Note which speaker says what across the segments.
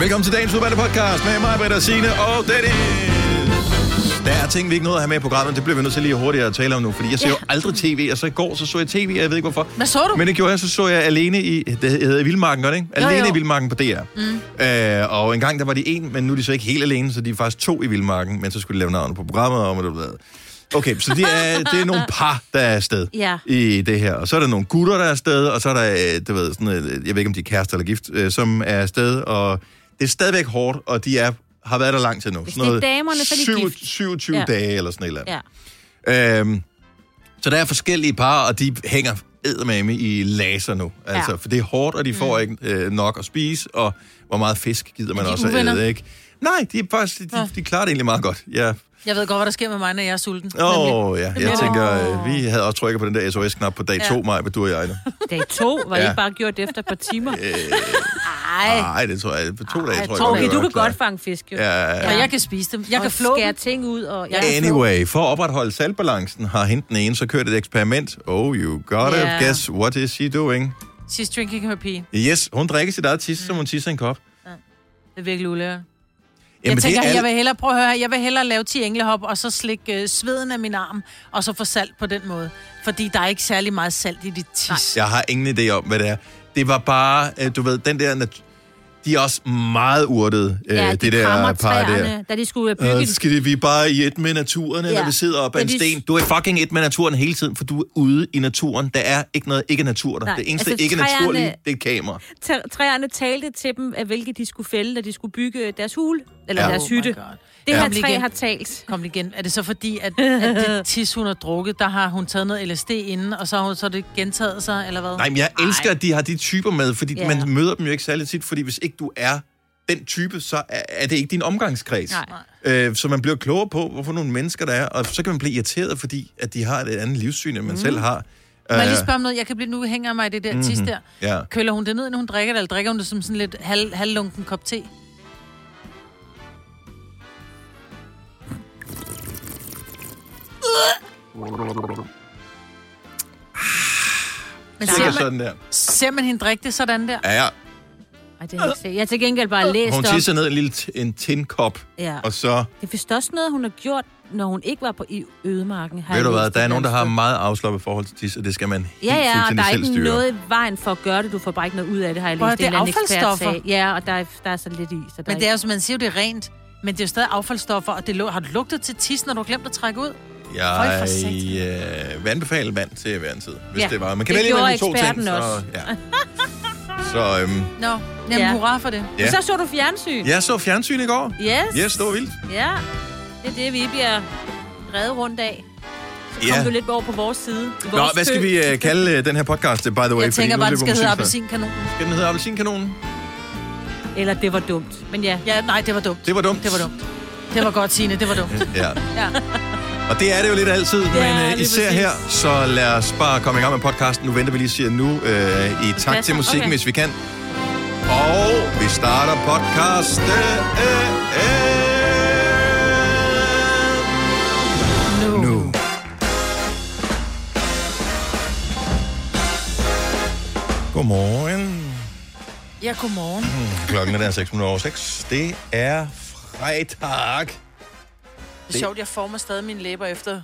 Speaker 1: Velkommen til dagens udvalgte podcast med mig, Britta, Signe og Dennis. Der er ting, vi ikke nåede at have med i programmet. Det bliver vi nødt til lige hurtigt at tale om nu, fordi jeg ser jo aldrig tv, og så i går så så jeg tv, og jeg ved ikke hvorfor.
Speaker 2: Hvad så du?
Speaker 1: Men det gjorde jeg, så så jeg alene i, det hedder Vildmarken, gør det ikke?
Speaker 2: Jo,
Speaker 1: Alene
Speaker 2: jo.
Speaker 1: i Vildmarken på DR. Mm. Øh, og en gang der var de en, men nu er de så ikke helt alene, så de er faktisk to i Vildmarken, men så skulle de lave navnet på programmet og det ved. Okay, så det er, det er nogle par, der er afsted
Speaker 3: Ja.
Speaker 1: i det her. Og så er der nogle gutter, der er afsted, og så er der, øh, du ved, sådan, jeg ved ikke, om de er kærester eller gift, øh, som er afsted, og det er stadigvæk hårdt, og de er, har været der lang tid nu.
Speaker 3: Hvis det er damerne, så er de gift.
Speaker 1: 27
Speaker 3: Ja.
Speaker 1: dage eller sådan et eller andet.
Speaker 3: Ja.
Speaker 1: Øhm, så der er forskellige par, og de hænger eddermame i laser nu. Altså,
Speaker 3: Ja.
Speaker 1: For det er hårdt, og de får ikke øh, nok at spise, og hvor meget fisk gider man også at æde, ikke? Nej, de, er faktisk, de, de, de klarer det egentlig meget godt. Ja.
Speaker 2: Jeg ved godt, hvad der sker med mig, når jeg er sulten.
Speaker 1: Åh, oh, ja. Jeg tænker, øh, vi havde også trykket på den der SOS-knap på dag
Speaker 2: Ja.
Speaker 1: to, Maja, du og jeg. nu.
Speaker 3: Dag to, var
Speaker 1: Ja.
Speaker 3: ja. ikke bare gjort det efter et par timer?
Speaker 2: Ej,
Speaker 1: Nej, det tror jeg. På to dage,
Speaker 3: Ej,
Speaker 1: tror jeg.
Speaker 3: to, okay, du kan
Speaker 1: klar.
Speaker 3: godt fange fisk, jo.
Speaker 1: Ja, ja,
Speaker 2: og
Speaker 1: ja.
Speaker 2: jeg kan spise dem. Jeg
Speaker 3: og
Speaker 2: kan flå
Speaker 3: skære
Speaker 2: dem.
Speaker 3: ting ud, og... Jeg
Speaker 1: Anyway, for at opretholde saltbalancen har hende den ene så kørt et eksperiment. Oh, you got it.
Speaker 3: Ja.
Speaker 1: Guess what is she doing?
Speaker 2: She's drinking her pee.
Speaker 1: Yes, hun drikker sit eget tis, som hun tisser i en kop.
Speaker 2: Det er virkelig ulækkert.
Speaker 1: Jamen,
Speaker 2: Jeg tænker,
Speaker 1: er
Speaker 2: jeg vil hellere, prøve at høre, her, jeg vil hellere lave 10 englehop, og så slikke øh, sveden af min arm, og så få salt på den måde. Fordi der er ikke særlig meget salt i dit tis.
Speaker 1: Jeg har ingen idé om, hvad det er. Det var bare, øh, du ved, den der... De er også meget urtede, øh,
Speaker 3: Ja,
Speaker 1: det
Speaker 3: de
Speaker 1: der
Speaker 3: krammer
Speaker 1: par der.
Speaker 3: da de skulle bygge...
Speaker 1: Øh, så skal det, vi er bare i et med naturen, eller
Speaker 3: Ja.
Speaker 1: vi sidder op ad en
Speaker 3: de-
Speaker 1: sten. Du er fucking et med naturen hele tiden, for du er ude i naturen. Der er ikke noget ikke natur der.
Speaker 3: Nej,
Speaker 1: det eneste
Speaker 3: altså,
Speaker 1: ikke
Speaker 3: træerne-
Speaker 1: naturlige, det er kamera.
Speaker 3: Træ- Træerne talte til dem, af hvilke de skulle fælde, da de skulle bygge deres hule, eller
Speaker 1: Ja.
Speaker 3: deres
Speaker 2: Oh
Speaker 3: hytte.
Speaker 2: God.
Speaker 3: Det her træ har talt.
Speaker 2: Kom igen. Er det så fordi, at, at det tis, hun har drukket, der har hun taget noget LSD inden, og så har hun så det gentaget sig, eller hvad?
Speaker 1: Nej, men jeg elsker, at de har de typer med, fordi
Speaker 3: Ja.
Speaker 1: man møder dem jo ikke særlig tit, fordi hvis ikke du er den type, så er er det ikke din omgangskreds.
Speaker 3: Nej.
Speaker 1: Øh, så man bliver klogere på, hvorfor nogle mennesker der er, og så kan man blive irriteret, fordi at de har et andet livssyn, end man mm. selv har.
Speaker 2: Må jeg lige
Speaker 1: Øh,
Speaker 2: spørge om noget? Jeg kan blive, nu hænger mig i det der tis der.
Speaker 1: ja.
Speaker 2: Køler hun det ned, når hun drikker det, eller drikker hun det som sådan lidt halv, halvlunken kop te? Men
Speaker 1: Cirka
Speaker 2: ser man,
Speaker 1: sådan der.
Speaker 2: ser man hende drikke det sådan der?
Speaker 1: Ja, ja.
Speaker 3: Ej, det har jeg ikke set. Jeg har til gengæld bare læst
Speaker 1: Hun
Speaker 3: om...
Speaker 1: tisser ned i en lille t- en tindkop,
Speaker 3: Ja.
Speaker 1: og så...
Speaker 3: Det er vist også noget, hun har gjort, når hun ikke var på i ødemarken. har
Speaker 1: Ved
Speaker 3: jeg
Speaker 1: du hvad,
Speaker 3: læst
Speaker 1: der er
Speaker 3: et
Speaker 1: nogen, der
Speaker 3: eller
Speaker 1: har
Speaker 3: andet
Speaker 1: meget afslappet forhold til tis, og det skal man helt
Speaker 3: Ja, ja, og der
Speaker 1: fuldstændig
Speaker 3: er
Speaker 1: selv
Speaker 3: ikke
Speaker 1: styre.
Speaker 3: noget i vejen for at gøre det. Du får bare ikke noget ud af det, har jeg
Speaker 2: Prøv
Speaker 3: læst.
Speaker 2: at- det er
Speaker 3: en eller anden ekspert
Speaker 2: affaldsstoffer.
Speaker 3: sagde. Ja, og der er, der er så lidt i. Så der
Speaker 2: Men det er jo, som man siger, jo, det er rent. Men det er jo stadig affaldsstoffer, og det lu- har du lugtet til tis, når du har glemt at trække ud?
Speaker 1: Jeg øh, vil anbefale vand til hver en tid, hvis
Speaker 3: Ja,
Speaker 1: det var. Man kan
Speaker 3: det
Speaker 1: vælge mellem de to ting. Så,
Speaker 3: også.
Speaker 1: ja. så øhm,
Speaker 2: Nå, jamen
Speaker 3: Ja.
Speaker 2: hurra for det.
Speaker 1: Ja.
Speaker 3: Så så du fjernsyn.
Speaker 1: jeg så fjernsyn i går.
Speaker 3: Yes.
Speaker 1: Yes, det var vildt.
Speaker 3: Ja, det er det, vi bliver reddet rundt af. Så kom
Speaker 1: Ja.
Speaker 3: du lidt over på vores side. i
Speaker 1: Nå,
Speaker 3: vores
Speaker 1: hvad skal vi uh, kalde uh, den her podcast, by the way?
Speaker 2: Jeg tænker bare,
Speaker 1: er
Speaker 2: den skal hedde
Speaker 1: musikfest.
Speaker 2: appelsinkanon.
Speaker 1: Skal den hedde Appelsinkanonen?
Speaker 3: Eller det var dumt. Men ja,
Speaker 2: Ja, nej, det var dumt.
Speaker 1: Det var dumt.
Speaker 2: Det var dumt. Det var godt, Signe, det var dumt.
Speaker 1: Ja.
Speaker 2: Ja.
Speaker 1: Og det er det jo lidt altid,
Speaker 3: Ja,
Speaker 1: men uh, især
Speaker 3: præcis.
Speaker 1: her, så lad os bare komme i gang med podcasten. Nu venter vi lige siger nu uh, i takt til musikken,
Speaker 3: Okay.
Speaker 1: hvis vi kan. Og vi starter podcast.
Speaker 2: Nu.
Speaker 1: Nu. Godmorgen.
Speaker 2: Ja, godmorgen.
Speaker 1: Klokken er der 6 minutter over 6. Det er fredag.
Speaker 2: Det er sjovt, jeg former stadig mine læber efter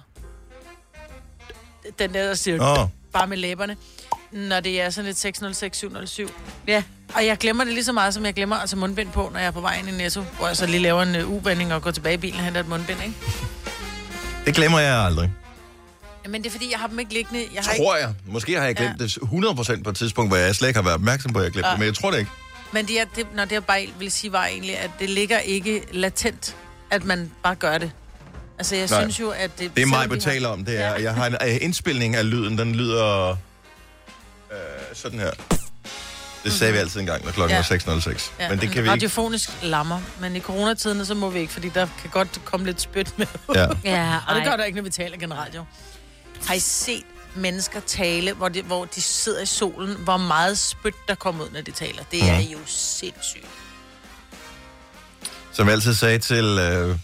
Speaker 2: den der, der siger
Speaker 1: Åh,
Speaker 2: bare med læberne, når det er sådan lidt 606, 707.
Speaker 3: ja.
Speaker 2: Og jeg glemmer det lige så meget, som jeg glemmer altså mundbind på, når jeg er på vej ind i Netto, hvor jeg så lige laver en uh, og går tilbage i bilen og henter et mundbind, ikke?
Speaker 1: det glemmer jeg aldrig.
Speaker 2: Men det er fordi, jeg har dem ikke liggende. Jeg har ikke,
Speaker 1: Tror jeg. Måske har jeg glemt det 100% på et tidspunkt, hvor jeg slet ikke har været opmærksom på, at jeg glemte
Speaker 2: Ja.
Speaker 1: det, men jeg tror det ikke.
Speaker 2: men det, er, det, når det jeg bare vil sige, var egentlig, at det ligger ikke latent, at man bare gør det. Altså, jeg
Speaker 1: Nej.
Speaker 2: synes jo, at det...
Speaker 1: Det er mig,
Speaker 2: har-
Speaker 1: betaler om, det er,
Speaker 2: Ja.
Speaker 1: jeg har en øh, indspilning af lyden, den lyder øh, sådan her. Det sagde vi altid engang, når klokken
Speaker 2: Ja.
Speaker 1: var 6.06.
Speaker 2: Ja,
Speaker 1: Men det kan vi ikke.
Speaker 2: Radiofonisk lammer, men i coronatiden, så må vi ikke, fordi der kan godt komme lidt spyt med.
Speaker 1: Ja.
Speaker 3: Ja,
Speaker 2: Og det gør der ikke, når vi taler generelt, jo. Har I set mennesker tale, hvor de, hvor de sidder i solen, hvor meget spyt der kommer ud, når de taler? Det er jo sindssygt.
Speaker 1: Som jeg altid sagde til... Øh,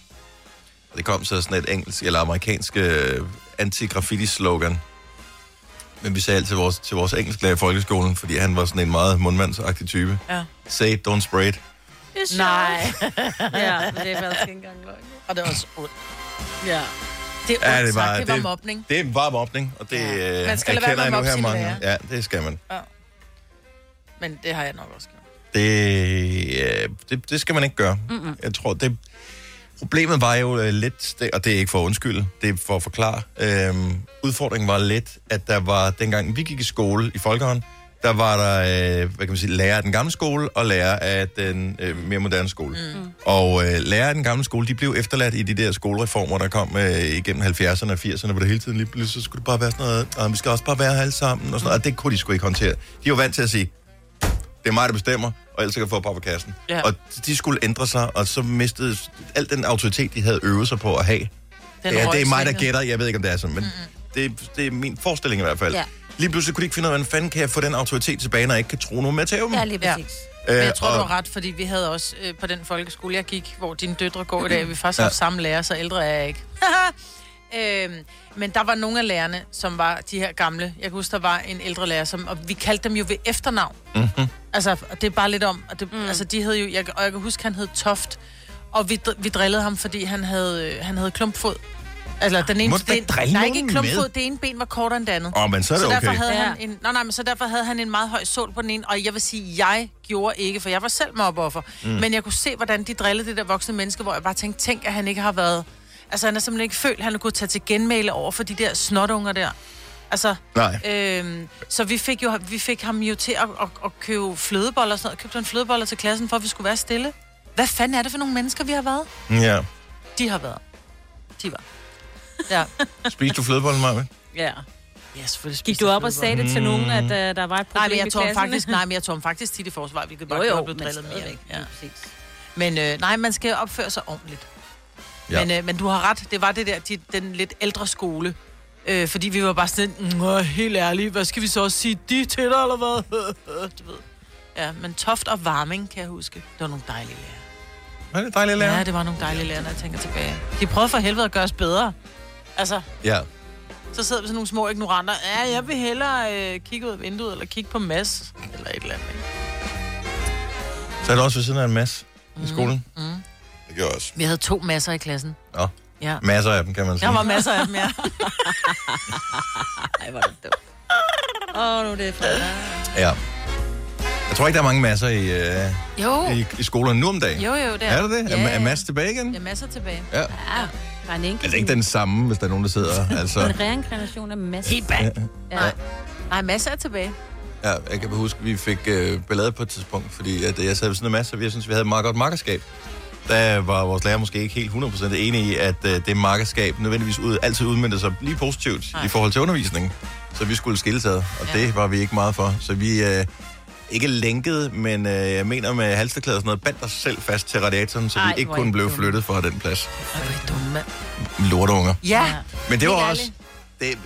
Speaker 1: det kom så sådan et engelsk eller amerikansk øh, anti-graffiti-slogan. Men vi sagde altid til vores, til vores engelsklærer i folkeskolen, fordi han var sådan en meget mundmandsagtig type.
Speaker 2: Ja.
Speaker 1: Say it, don't spray it.
Speaker 3: Det.
Speaker 2: Nej.
Speaker 3: Ja, men det er faktisk ikke engang løgn.
Speaker 2: Og det er også ondt.
Speaker 3: Ja.
Speaker 2: Det er
Speaker 1: Ja, det var,
Speaker 2: sagt. Det var mobning.
Speaker 1: Det var mobning, og det
Speaker 2: Ja.
Speaker 1: ja.
Speaker 2: Man skal
Speaker 1: erkender jeg nu her mange. Ja, det skal man.
Speaker 2: Men det har jeg nok også gjort.
Speaker 1: Det, øh, det, det skal man ikke gøre. Mm-mm. Jeg tror, det... Problemet var jo øh, lidt, det- og det er ikke for at undskylde, det er for at forklare. Øhm, udfordringen var lidt, at der var, dengang vi gik i skole i Folkehånd, der var der, øh, hvad kan man sige, lærer af den gamle skole og lærer af den øh, mere moderne skole. Mm. Og øh, lærer af den gamle skole, de blev efterladt i de der skolereformer, der kom øh, igennem 70'erne og 80'erne, hvor det hele tiden lige pludselig, så skulle det bare være sådan noget, og vi skal også bare være her alle sammen, og sådan noget, og det kunne de sgu ikke håndtere. De var vant til at sige, det er mig, der bestemmer, og ellers kan få på på kassen.
Speaker 2: Ja.
Speaker 1: Og de skulle ændre sig, og så mistede al den autoritet, de havde øvet sig på at have.
Speaker 2: Den
Speaker 1: ja, det er mig, der gætter. Jeg ved ikke, om det er sådan, men mm-hmm. det, det er min forestilling i hvert fald.
Speaker 3: Ja.
Speaker 1: Lige pludselig kunne de ikke finde ud af, hvordan fanden kan jeg få den autoritet tilbage, når jeg ikke kan tro nogen med at tæve dem?
Speaker 3: Ja, lige
Speaker 2: Ja.
Speaker 3: præcis.
Speaker 2: Men
Speaker 1: Øh,
Speaker 2: jeg tror, du har ret, fordi vi havde også øh, på den folkeskole, jeg gik, hvor dine døtre går i dag, vi har faktisk
Speaker 1: Ja.
Speaker 2: haft samme lærer, så ældre er jeg ikke. øhm, men der var nogle af lærerne, som var de her gamle. Jeg kan huske, der var en ældre lærer, som, og vi kaldte dem jo ved efternavn.
Speaker 1: Mhm.
Speaker 2: Altså, og det er bare lidt om, og det, mm. altså, de hed jo, jeg, og jeg kan huske, han hed Toft, og vi, vi drillede ham, fordi han havde, øh, han havde klumpfod. Altså, den ene
Speaker 1: Må drille
Speaker 2: nej,
Speaker 1: nogen
Speaker 2: ikke klumpfod,
Speaker 1: med?
Speaker 2: det ene ben var kortere end det andet.
Speaker 1: Åh, oh, men så er det
Speaker 2: Så derfor
Speaker 1: okay.
Speaker 2: havde
Speaker 3: Ja.
Speaker 2: han en, nej, nej, men så derfor havde han en meget høj sål på den ene, og jeg vil sige, jeg gjorde ikke, for jeg var selv mobbeoffer. Mm. Men jeg kunne se, hvordan de drillede det der voksne menneske, hvor jeg bare tænkte, tænk, at han ikke har været... Altså, han har simpelthen ikke følt, at han kunne tage til genmæle over for de der snotunger der. Altså,
Speaker 1: Nej.
Speaker 2: øhm, så vi fik, jo, vi fik ham jo til at, at, at købe flødeboller og sådan noget. Købte en flødeboller til klassen, for at vi skulle være stille. Hvad fanden er det for nogle mennesker, vi har været?
Speaker 1: Ja.
Speaker 2: De har været. De var. Ja.
Speaker 1: Spiste du flødebollen, Maja?
Speaker 3: Ja.
Speaker 2: Ja, selvfølgelig
Speaker 3: Gik du op og
Speaker 2: flødeboller.
Speaker 3: sagde det til nogen, at uh, der var et problem
Speaker 2: Nej, men jeg
Speaker 3: i klassen?
Speaker 2: faktisk, nej, men jeg tror faktisk tit i forsvar, hvilket bare
Speaker 3: Jo, jo,
Speaker 2: blev drillet mere. Ja. Men øh, nej, man skal opføre sig ordentligt.
Speaker 1: Ja.
Speaker 2: Men, øh, men du har ret, det var det der, de, den lidt ældre skole. Øh, fordi vi var bare sådan, "Nå, helt ærligt, hvad skal vi så også sige, de til dig, eller hvad? du ved. Ja, men Toft og Varming, kan jeg huske. Det var nogle dejlige lærer.
Speaker 1: Var det dejligt at lære?
Speaker 2: Ja, det var nogle dejlige lærer, når jeg tænker tilbage. De prøvede for helvede at gøre os bedre. Altså,
Speaker 1: Ja.
Speaker 2: så sidder vi sådan nogle små ignoranter. Ja, jeg vil hellere øh, kigge ud af vinduet, eller kigge på Mads, eller et eller andet. Ikke?
Speaker 1: Så er du også ved siden af en masse i skolen?
Speaker 2: Mm.
Speaker 1: Det gjorde jeg også.
Speaker 2: Vi havde to masser i klassen.
Speaker 1: Ja.
Speaker 2: Ja.
Speaker 1: Masser af dem, kan man sige.
Speaker 2: Der var masser af dem, ja.
Speaker 3: Ej, hvor er det dumt. Åh, oh, nu er det fredag.
Speaker 1: Ja. Jeg tror ikke, der er mange masser i, øh,
Speaker 2: Jo,
Speaker 1: i, i skolerne nu om dagen.
Speaker 2: jo, jo, det er.
Speaker 1: Er det det?
Speaker 2: Ja,
Speaker 1: Er, er
Speaker 2: ja.
Speaker 1: Mads tilbage igen?
Speaker 2: Ja, masser tilbage.
Speaker 1: Ja.
Speaker 3: Ja, er en enkelt.
Speaker 1: Altså ikke den samme, hvis der er nogen, der sidder. Altså,
Speaker 3: En reinkarnation af masse.
Speaker 2: Helt bag.
Speaker 3: Ja.
Speaker 2: Nej. Nej, masser er tilbage.
Speaker 1: ja, jeg kan huske, at vi fik øh, ballade på et tidspunkt, fordi at jeg sad ved sådan en masse, og jeg synes, vi havde et meget godt makkerskab. Der var vores lærer måske ikke helt 100% enig i, at øh, det makkerskab nødvendigvis ud, altid udmyndte sig lige positivt
Speaker 2: Nej.
Speaker 1: i forhold til undervisningen. Så vi skulle skilles ad, og
Speaker 2: Ja.
Speaker 1: det var vi ikke meget for. Så vi øh, ikke lænket, men øh, jeg mener med halsterklæder og sådan noget, bandt os selv fast til radiatoren, så
Speaker 3: Ej,
Speaker 1: vi ikke kunne blive
Speaker 3: dumme.
Speaker 1: flyttet fra den plads.
Speaker 2: Ej, hvor er dumme, mand.
Speaker 1: Lorteunger.
Speaker 2: Ja.
Speaker 1: Men det var også... Det,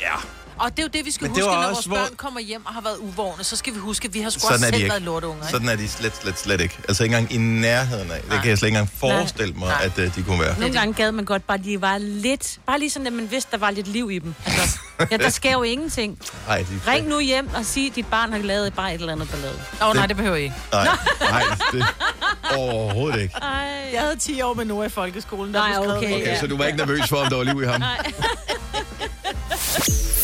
Speaker 1: ja,
Speaker 2: Og det er jo det, vi skal
Speaker 1: Men det
Speaker 2: huske, når vores
Speaker 1: hvor-
Speaker 2: børn kommer hjem og har været uvågne. Så skal vi huske, at vi har sgu
Speaker 1: Sådan
Speaker 2: også
Speaker 1: er de
Speaker 2: selv
Speaker 1: ikke.
Speaker 2: været lorteunger. Ikke?
Speaker 1: sådan er de slet, slet, slet ikke. Altså ikke engang i nærheden af. Det
Speaker 2: Nej.
Speaker 1: kan jeg slet ikke engang forestille mig,
Speaker 2: Nej.
Speaker 1: at uh, de kunne være.
Speaker 3: Nogle gange gad man godt bare, de var lidt... Bare lige sådan, at man vidste, der var lidt liv i dem. Altså, ja, der sker jo ingenting.
Speaker 1: Nej, de,
Speaker 3: Ring nu hjem og sig, at dit barn har lavet bare et eller andet ballade.
Speaker 2: Åh, oh, nej, det behøver I ikke.
Speaker 1: Nej, nej, det overhovedet ikke.
Speaker 3: Ej.
Speaker 2: Jeg havde 10 år med Noah i folkeskolen. Der
Speaker 3: Nej, okay.
Speaker 2: på.
Speaker 1: Okay, så du var ikke nervøs for, om der var liv i ham?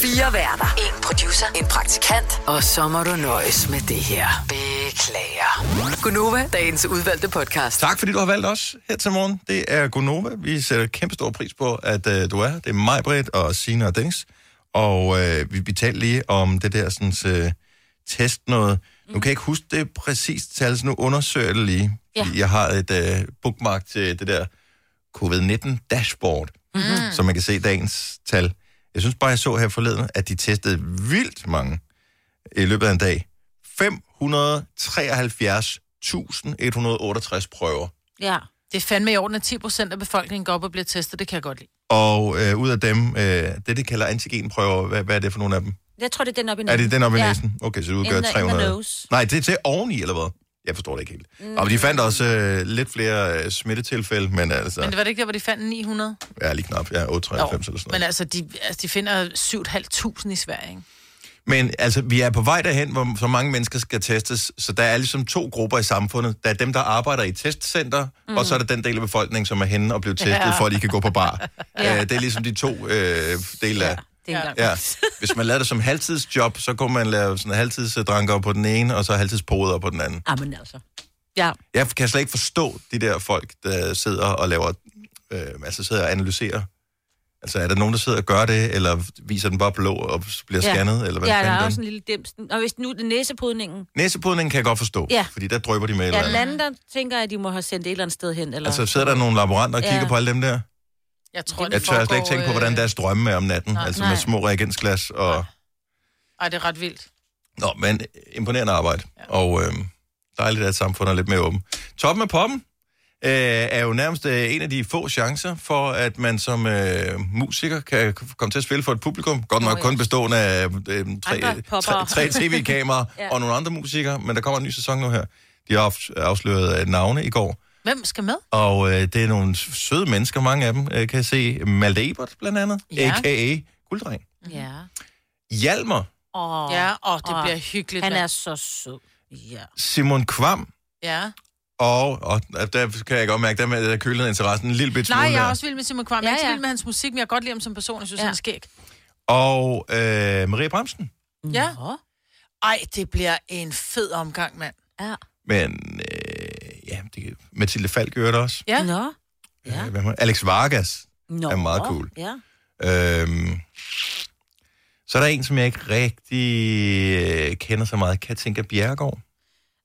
Speaker 4: Fire værter. En producer. En praktikant. Og så må du nøjes med det her. Beklager. Gunova, dagens udvalgte podcast.
Speaker 1: Tak fordi du har valgt os her til morgen. Det er Gonova. Vi sætter kæmpe stor pris på, at uh, du er her. Det er mig, Britt, og Sina og Dennis. Og uh, vi, vi talte lige om det der sådan, uh, test noget. Nu kan jeg ikke huske det præcist tal, så nu undersøger jeg det lige.
Speaker 3: Ja.
Speaker 1: Jeg har et uh, bookmark til det der covid-19 dashboard, mm. så man kan se dagens tal. Jeg synes bare, jeg så her forleden, at de testede vildt mange i løbet af en dag. 573.168 prøver.
Speaker 3: Ja.
Speaker 2: Det er fandme i orden, at 10 procent af befolkningen går op og bliver testet. Det kan jeg godt lide.
Speaker 1: Og øh, ud af dem, øh, det de kalder antigenprøver, hvad, hvad er det for nogle af dem?
Speaker 3: Jeg tror, det er den op i
Speaker 1: Er
Speaker 3: næsen.
Speaker 1: det den op i
Speaker 3: ja.
Speaker 1: næsen? Okay, så du
Speaker 3: In
Speaker 1: gør
Speaker 3: the- in the
Speaker 1: 300.
Speaker 3: nose.
Speaker 1: Nej, det er til oveni, eller hvad? Jeg forstår det ikke helt. Mm. Og de fandt også øh, lidt flere øh, smittetilfælde, men altså,
Speaker 2: Men det var det ikke der, hvor de fandt 900?
Speaker 1: ja, lige knap, ja, 893 eller sådan
Speaker 2: Men
Speaker 1: noget.
Speaker 2: altså, de, altså, de finder 7.500 i Sverige, ikke?
Speaker 1: Men altså, vi er på vej derhen, hvor så mange mennesker skal testes, så der er ligesom to grupper i samfundet. Der er dem, der arbejder i testcenter, mm. og så er der den del af befolkningen, som er henne og bliver testet, ja. for at de kan gå på bar. ja. det er ligesom de to øh, dele af...
Speaker 3: Det er ja.
Speaker 1: Ja. Hvis man lavede det som halvtidsjob, så kunne man lave sådan halvtidsdranker på den ene, og så halvtidspoder på den anden.
Speaker 3: Jamen altså. Ja.
Speaker 1: Jeg kan slet ikke forstå de der folk, der sidder og laver, øh, altså sidder og analyserer. Altså er der nogen, der sidder og gør det, eller viser den bare blå og bliver
Speaker 3: Ja.
Speaker 1: scannet, eller hvad
Speaker 3: Ja, der er
Speaker 1: den?
Speaker 3: også en lille dims. Og hvis nu det er næsepudningen.
Speaker 1: Næsepudningen kan jeg godt forstå,
Speaker 3: Ja.
Speaker 1: fordi der drøber de med
Speaker 3: Ja,
Speaker 1: eller
Speaker 3: den
Speaker 1: andet.
Speaker 3: der tænker jeg, at de må have sendt et eller andet sted hen. Eller...
Speaker 1: Altså sidder der nogle laboranter og kigger
Speaker 3: Ja.
Speaker 1: på alle dem der?
Speaker 2: Jeg tror,
Speaker 1: Jeg tør slet ikke tænke på, hvordan deres drømme er om natten,
Speaker 2: Nej.
Speaker 1: altså
Speaker 3: Nej.
Speaker 1: med små reagensglas og...
Speaker 2: Ej, det er ret vildt.
Speaker 1: Nå, men imponerende arbejde, og øh, dejligt, at samfundet er lidt mere åben. Toppen af poppen øh, er jo nærmest øh, en af de få chancer for, at man som øh, musiker kan komme til at spille for et publikum. Godt nok
Speaker 3: Nå, ja.
Speaker 1: kun bestående af øh, tre, tre, tre tv-kameraer
Speaker 3: Ja.
Speaker 1: og nogle andre musikere, men der kommer en ny sæson nu her. De har afsløret øh, navne i går,
Speaker 2: Hvem skal med?
Speaker 1: og øh, det er nogle søde mennesker, mange af dem, øh, kan jeg se. Malte Ebert blandt andet,
Speaker 2: Ja.
Speaker 1: a.k.a. Gulddreng.
Speaker 3: Ja.
Speaker 1: Hjalmar,
Speaker 3: Åh,
Speaker 2: Ja, og det
Speaker 3: Åh,
Speaker 2: bliver hyggeligt.
Speaker 3: Han er så sød. Ja.
Speaker 1: Simon Kvam,
Speaker 2: Ja.
Speaker 1: Og, og der kan jeg godt mærke, der, med, der kølede interessen en lille bit smule
Speaker 2: Nej, jeg er også vild med Simon Kvam. Jeg er
Speaker 3: Ja,
Speaker 2: ikke
Speaker 3: ja.
Speaker 2: vild med hans musik, men jeg kan godt lide ham som person. Jeg synes,
Speaker 3: Ja.
Speaker 2: han er skæg.
Speaker 1: Og øh, Maria Bremsen.
Speaker 2: Ja.
Speaker 3: Nå.
Speaker 2: Ej, det bliver en fed omgang, mand.
Speaker 3: Ja.
Speaker 1: Men ja, det, Mathilde Falk gør det også.
Speaker 2: Ja.
Speaker 3: Nå.
Speaker 1: Ja.
Speaker 3: Ja.
Speaker 1: Øh, hvad med- Alex Vargas.
Speaker 3: Nå.
Speaker 1: er meget cool.
Speaker 3: Ja.
Speaker 1: Øhm, så er der en, som jeg ikke rigtig øh, kender så meget. Katinka Bjerregaard.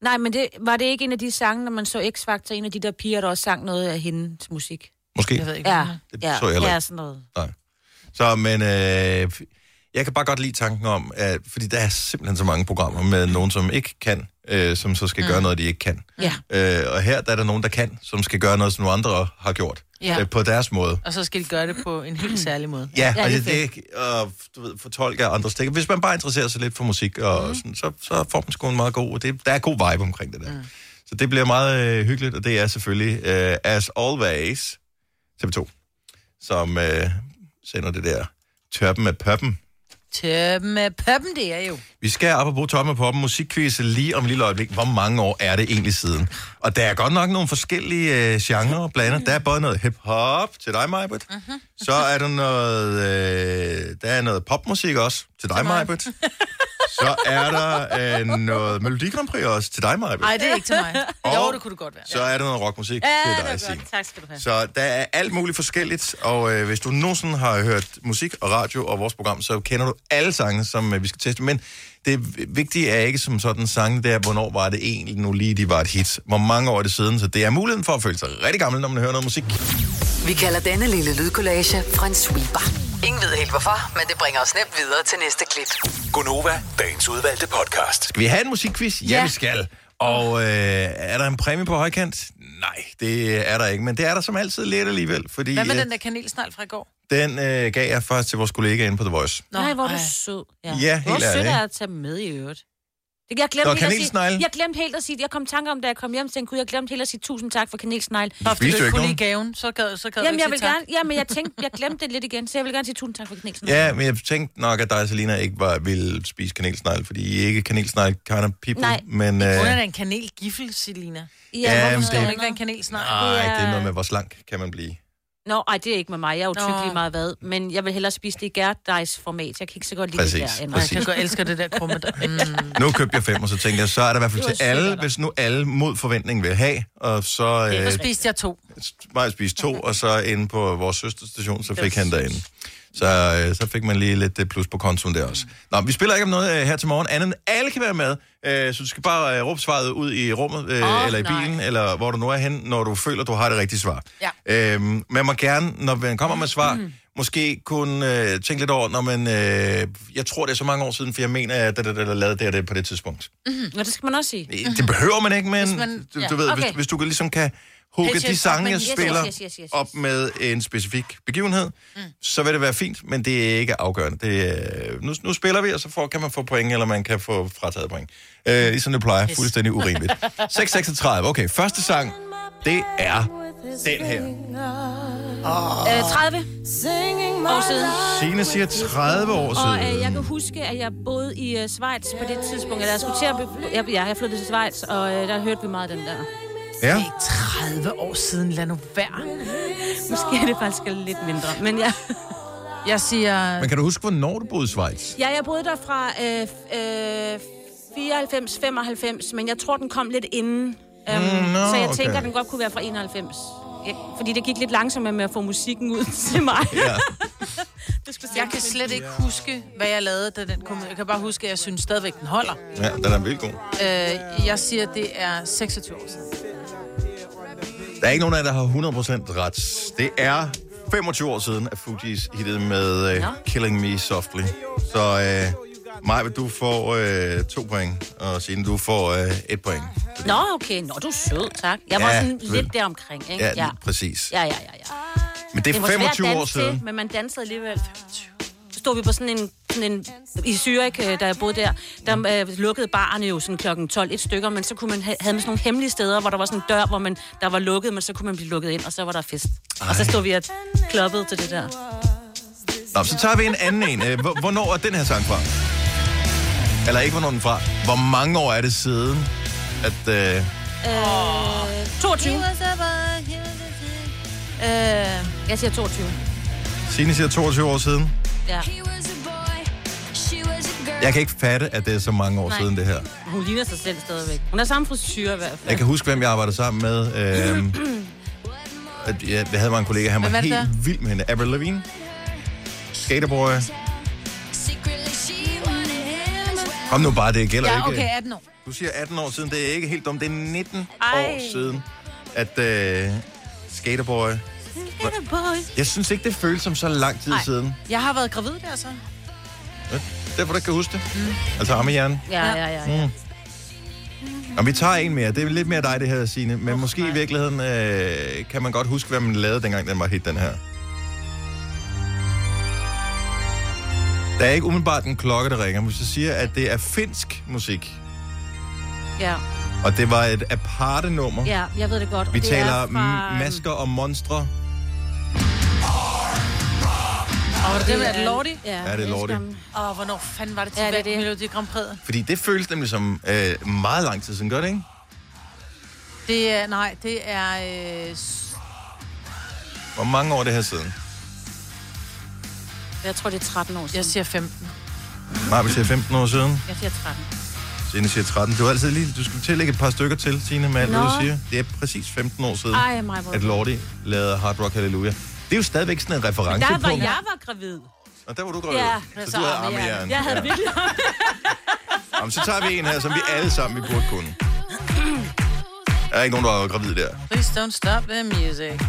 Speaker 3: Nej, men det, var det ikke en af de sange, når man så X-Factor, en af de der piger, der også sang noget af hendes musik?
Speaker 1: Måske.
Speaker 2: Jeg ved ikke,
Speaker 3: Ja,
Speaker 2: hvem
Speaker 1: Det
Speaker 3: ja,
Speaker 1: så jeg heller
Speaker 3: ja,
Speaker 1: ikke.
Speaker 3: sådan noget.
Speaker 1: Så, men øh, jeg kan bare godt lide tanken om, at, fordi der er simpelthen så mange programmer med nogen, som ikke kan, øh, som så skal mm. gøre noget, de ikke kan.
Speaker 3: Ja.
Speaker 1: Øh, og her der er der nogen, der kan, som skal gøre noget, som nogle andre har gjort.
Speaker 2: Ja.
Speaker 1: Øh, på deres måde.
Speaker 2: Og så skal de gøre det på en helt særlig måde.
Speaker 1: Ja,
Speaker 3: Ja,
Speaker 1: og
Speaker 3: er
Speaker 1: det, det og, du ved, fortolke andre stikker. Hvis man bare interesserer sig lidt for musik, og mm. sådan, så, så får man sgu en meget god... Det, der er god vibe omkring det der. Mm. Så det bliver meget øh, hyggeligt, og det er selvfølgelig, øh, as always, TV2, som øh, sender det der tørpen med pøppen.
Speaker 2: Tøben med pøppen, det er jo.
Speaker 1: Vi skal op og bruge toppen af poppen musikquiz lige om et lille øjeblik. Hvor mange år er det egentlig siden? Og der er godt nok nogle forskellige øh, genrer blandet. Der er både noget hip-hop til dig, Majbert. Uh-huh. Så er der noget, øh, der er noget popmusik også til dig, Majbert. Så er der øh, noget Melodi Grand Prix også til dig, Majbert.
Speaker 2: Nej, det er ikke til mig.
Speaker 1: Og
Speaker 2: Jo, det kunne det godt være.
Speaker 1: Så er der noget rockmusik
Speaker 3: Ja,
Speaker 1: til
Speaker 3: det
Speaker 1: dig,
Speaker 3: er
Speaker 1: Signe.
Speaker 3: godt. Tak skal du have.
Speaker 1: Så der er alt muligt forskelligt, og øh, hvis du nogensinde har hørt musik og radio og vores program, så kender du alle sange, som øh, vi skal teste. Men det vigtige er ikke som sådan sange, det er, hvornår var det egentlig nu lige, de var et hit. Hvor mange år er det siden, så det er muligheden for at føle sig rigtig gammel, når man hører noget musik.
Speaker 4: Vi kalder denne lille lydkollage en sweeper. Ingen ved helt hvorfor, men det bringer os nemt videre til næste klip.
Speaker 5: Gunova, dagens udvalgte podcast.
Speaker 1: Skal vi have en musikquiz? Ja, ja.
Speaker 3: Ja.
Speaker 1: vi skal. Og øh, er der en præmie på højkant? Nej, det er der ikke, men det er der som altid lidt alligevel, fordi
Speaker 2: Hvad med
Speaker 1: øh,
Speaker 2: den der kanelsnegl fra i går?
Speaker 1: den øh, gav jeg først til vores kollega inde på The Voice.
Speaker 2: Nå,
Speaker 3: Nej, hvor er du sød.
Speaker 1: Ja,
Speaker 3: Hvor
Speaker 1: helt
Speaker 3: sødt
Speaker 1: ærligt.
Speaker 3: er at tage med i øvrigt. Det, jeg glemte
Speaker 1: Nå,
Speaker 3: helt at sige,
Speaker 1: kanelsnegle.
Speaker 3: jeg glemte helt at sige, jeg kom i tanke om, da jeg kom hjem, så tænkte, jeg glemte helt at sige tusind tak for kanelsnegle.
Speaker 2: Nå, fordi du
Speaker 1: jo
Speaker 2: ikke kunne lide gaven, så gad, så gad
Speaker 3: Jamen, jeg vil
Speaker 2: sige
Speaker 3: gerne, jamen, jeg tænkte, jeg glemte det lidt igen, så jeg vil gerne sige tusind tak for kanelsnegle.
Speaker 1: Ja, men jeg tænkte nok, at dig, Selina, ikke var, ville spise kanelsnegl, fordi I er ikke kanelsnegl kind of people.
Speaker 3: Nej.
Speaker 1: Men,
Speaker 2: tak.
Speaker 1: øh,
Speaker 2: Hun er en kanelgiffel, Selina.
Speaker 3: Ja,
Speaker 1: Ja,
Speaker 3: hvorfor
Speaker 1: men
Speaker 3: skal
Speaker 1: det-
Speaker 2: ikke være en kanelsnegl.
Speaker 1: nej,
Speaker 3: Ja.
Speaker 1: det er noget med, hvor slank kan man blive.
Speaker 3: Nå, ej, det er ikke med mig. Jeg er jo tyk lige meget hvad. Men jeg vil hellere spise det i gærdejs format. Jeg kan ikke så godt lide
Speaker 1: Præcis,
Speaker 3: det der. end-
Speaker 2: Jeg
Speaker 1: præcis.
Speaker 2: kan godt elske det der krumme der. Mm.
Speaker 1: Nu købte jeg fem, og så tænkte jeg, så er der i hvert fald
Speaker 3: Det
Speaker 1: til alle,
Speaker 3: dig.
Speaker 1: hvis nu alle mod forventning vil have, og så
Speaker 2: Så
Speaker 1: øh,
Speaker 2: spiste jeg to.
Speaker 1: mig spise to, og så inde på vores søsterstation, så fik han derinde. Så, øh, så fik man lige lidt øh, plus på kontoen der også. Nå, vi spiller ikke om noget øh, her til morgen, andet alle kan være med. Øh, så du skal bare øh, råbe svaret ud i rummet, øh,
Speaker 2: Åh,
Speaker 1: eller i
Speaker 2: nej.
Speaker 1: bilen, eller hvor du nu er hen, når du føler, du har det rigtige svar.
Speaker 2: Ja.
Speaker 1: Øhm, man må gerne, når man kommer med svar, mm. måske kunne øh, tænke lidt over, når man... Øh, jeg tror, det er så mange år siden, for jeg mener, at det, det lavede det, og det på det tidspunkt.
Speaker 3: Nå, det skal man også sige.
Speaker 1: Det behøver man ikke, men
Speaker 2: Hvis man-
Speaker 1: du,
Speaker 2: ja,
Speaker 1: du ved,
Speaker 3: okay.
Speaker 1: hvis, hvis du ligesom kan hugge de sange, jeg
Speaker 2: yes,
Speaker 1: spiller,
Speaker 3: yes, yes, yes, yes.
Speaker 1: op med en specifik begivenhed, mm. så vil det være fint, men det er ikke afgørende. Det er, nu, nu spiller vi, og så får, kan man få point, eller man kan få frataget point. Øh, ligesom det plejer. Fuldstændig urimeligt. 6.36. Okay, første sang, det er den her.
Speaker 3: Øh, 30 år siden.
Speaker 1: Signe siger 30 år
Speaker 3: Og
Speaker 1: siden.
Speaker 3: øh, jeg kan huske, at jeg boede i øh, Schweiz på det tidspunkt. Eller jeg skulle til at... Be- jeg, ja, jeg flyttede til Schweiz, og øh, der hørte vi meget af den der.
Speaker 1: Ja.
Speaker 2: Det er 30 år siden, lad nu være.
Speaker 3: Måske er det faktisk lidt mindre. Men ja,
Speaker 2: Jeg siger...
Speaker 1: Men kan du huske, hvornår du boede i Schweiz?
Speaker 3: ja jeg boede der fra øh, øh, 94, 95, men jeg tror, den kom lidt inden. Um, mm,
Speaker 1: nå,
Speaker 3: så jeg
Speaker 1: okay.
Speaker 3: tænker, at den godt kunne være fra 91. Ja, fordi det gik lidt langsommere med at få musikken ud til mig.
Speaker 1: Ja.
Speaker 2: Jeg kan slet ikke huske, hvad jeg lavede, da den kom ud. Jeg kan bare huske, at jeg synes stadigvæk, den holder.
Speaker 1: ja, den er vildt god.
Speaker 2: Øh, jeg siger, det er 26 år siden.
Speaker 1: Der er ikke nogen af jer, der har 100% ret. Det er 25 år siden, at Fugees hittede med uh. Killing Me Softly. Så uh, Maja, du får uh, to point, og Signe, du får uh, et point.
Speaker 3: Nå, okay. Nå, du er sød, tak. Jeg var
Speaker 1: Ja,
Speaker 3: sådan
Speaker 1: vel.
Speaker 3: lidt deromkring, ikke?
Speaker 1: Ja, ja. præcis.
Speaker 3: Ja, ja, ja, ja.
Speaker 1: Men det
Speaker 3: Det
Speaker 1: er
Speaker 3: var at
Speaker 1: 25 år siden.
Speaker 3: til, men man dansede alligevel. Så stod vi på sådan en, sådan en i Zürich, øh, da jeg boede der, der øh, lukkede barne jo sådan klokken 12 et stykker, men så kunne man ha- havde man sådan nogle hemmelige steder, hvor der var sådan en dør, hvor man, der var lukket, men så kunne man blive lukket ind, og så var der fest. Ej. Og så stod vi og kloppede til det der.
Speaker 1: Nå, så tager vi en anden en. Øh, hvor- Hvornår er den her sang fra? Eller ikke, hvornår den fra. Hvor mange år er det siden, at... Øh,
Speaker 3: Øh, 22.
Speaker 2: Øh,
Speaker 3: Jeg siger 22.
Speaker 1: Signe siger 22 år siden.
Speaker 3: Ja.
Speaker 1: Jeg kan ikke fatte, at det er så mange år
Speaker 3: Nej.
Speaker 1: siden, det her.
Speaker 3: Hun ligner sig selv stadigvæk. Hun har samme frisyr i hvert fald.
Speaker 1: Jeg kan huske, hvem jeg arbejdede sammen med. Øhm, at jeg, jeg havde mig en kollega, han var helt
Speaker 2: der?
Speaker 1: vild med hende. Avril Lavigne. Skaterboy. Kom nu bare, det gælder
Speaker 2: ja,
Speaker 1: ikke.
Speaker 2: okay, 18 år.
Speaker 1: Du siger 18 år siden, det er ikke helt dumt. Det er 19
Speaker 3: Ej.
Speaker 1: år siden, at øh, Skaterboy... Jeg synes ikke, det føles som så lang tid
Speaker 2: Ej.
Speaker 1: siden.
Speaker 2: Jeg har været gravid der, så.
Speaker 1: Derfor du ikke kan huske det. Mm. Altså ammehjernen.
Speaker 3: Ja, ja, ja. ja.
Speaker 1: Og vi tager en mere. Det er lidt mere dig, det her, Signe. Men oh, måske i virkeligheden øh, kan man godt huske, hvad man lavede, dengang den var hit, den her. Der er ikke umiddelbart en klokke, der ringer. Hvis jeg siger, at det er finsk musik,
Speaker 3: ja.
Speaker 1: og det var et aparte nummer.
Speaker 3: Ja, jeg ved det godt.
Speaker 1: Vi
Speaker 3: det
Speaker 1: taler
Speaker 3: er fra,
Speaker 1: m- masker og monstre.
Speaker 2: Og det det at Lordi?
Speaker 3: Ja,
Speaker 1: Ja, det er Lordi.
Speaker 2: Og hvornår fanden var det til
Speaker 3: Ja, det er
Speaker 2: det. Melodi Grand Prix?
Speaker 1: Fordi det føles nemlig som øh, meget lang tid siden, gør det ikke?
Speaker 2: Det er, nej, det er... Øh,
Speaker 1: Hvor mange år er det her siden?
Speaker 3: Jeg tror, det er 13 år siden.
Speaker 2: jeg siger 15.
Speaker 1: Nej, vi siger 15 år siden.
Speaker 3: Jeg siger 13.
Speaker 1: Signe siger 13. Du, er altid lige, du skal tillægge et par stykker til, Signe, med alt, du siger. Det er præcis 15 år siden,
Speaker 3: Ej, mig,
Speaker 1: at Lordi lavede Hard Rock Hallelujah. Det er jo stadigvæk sådan en
Speaker 3: Der
Speaker 1: referencepunkt.
Speaker 3: var jeg var gravid.
Speaker 1: Og der var du gravid.
Speaker 3: Ja,
Speaker 1: så du havde armehjern.
Speaker 3: Jeg havde
Speaker 1: ja.
Speaker 3: virkelig...
Speaker 1: Jamen, så tager vi en her, som vi alle sammen vi burde kunne. Der er ikke nogen, der er gravid der.
Speaker 2: Please don't stop the music.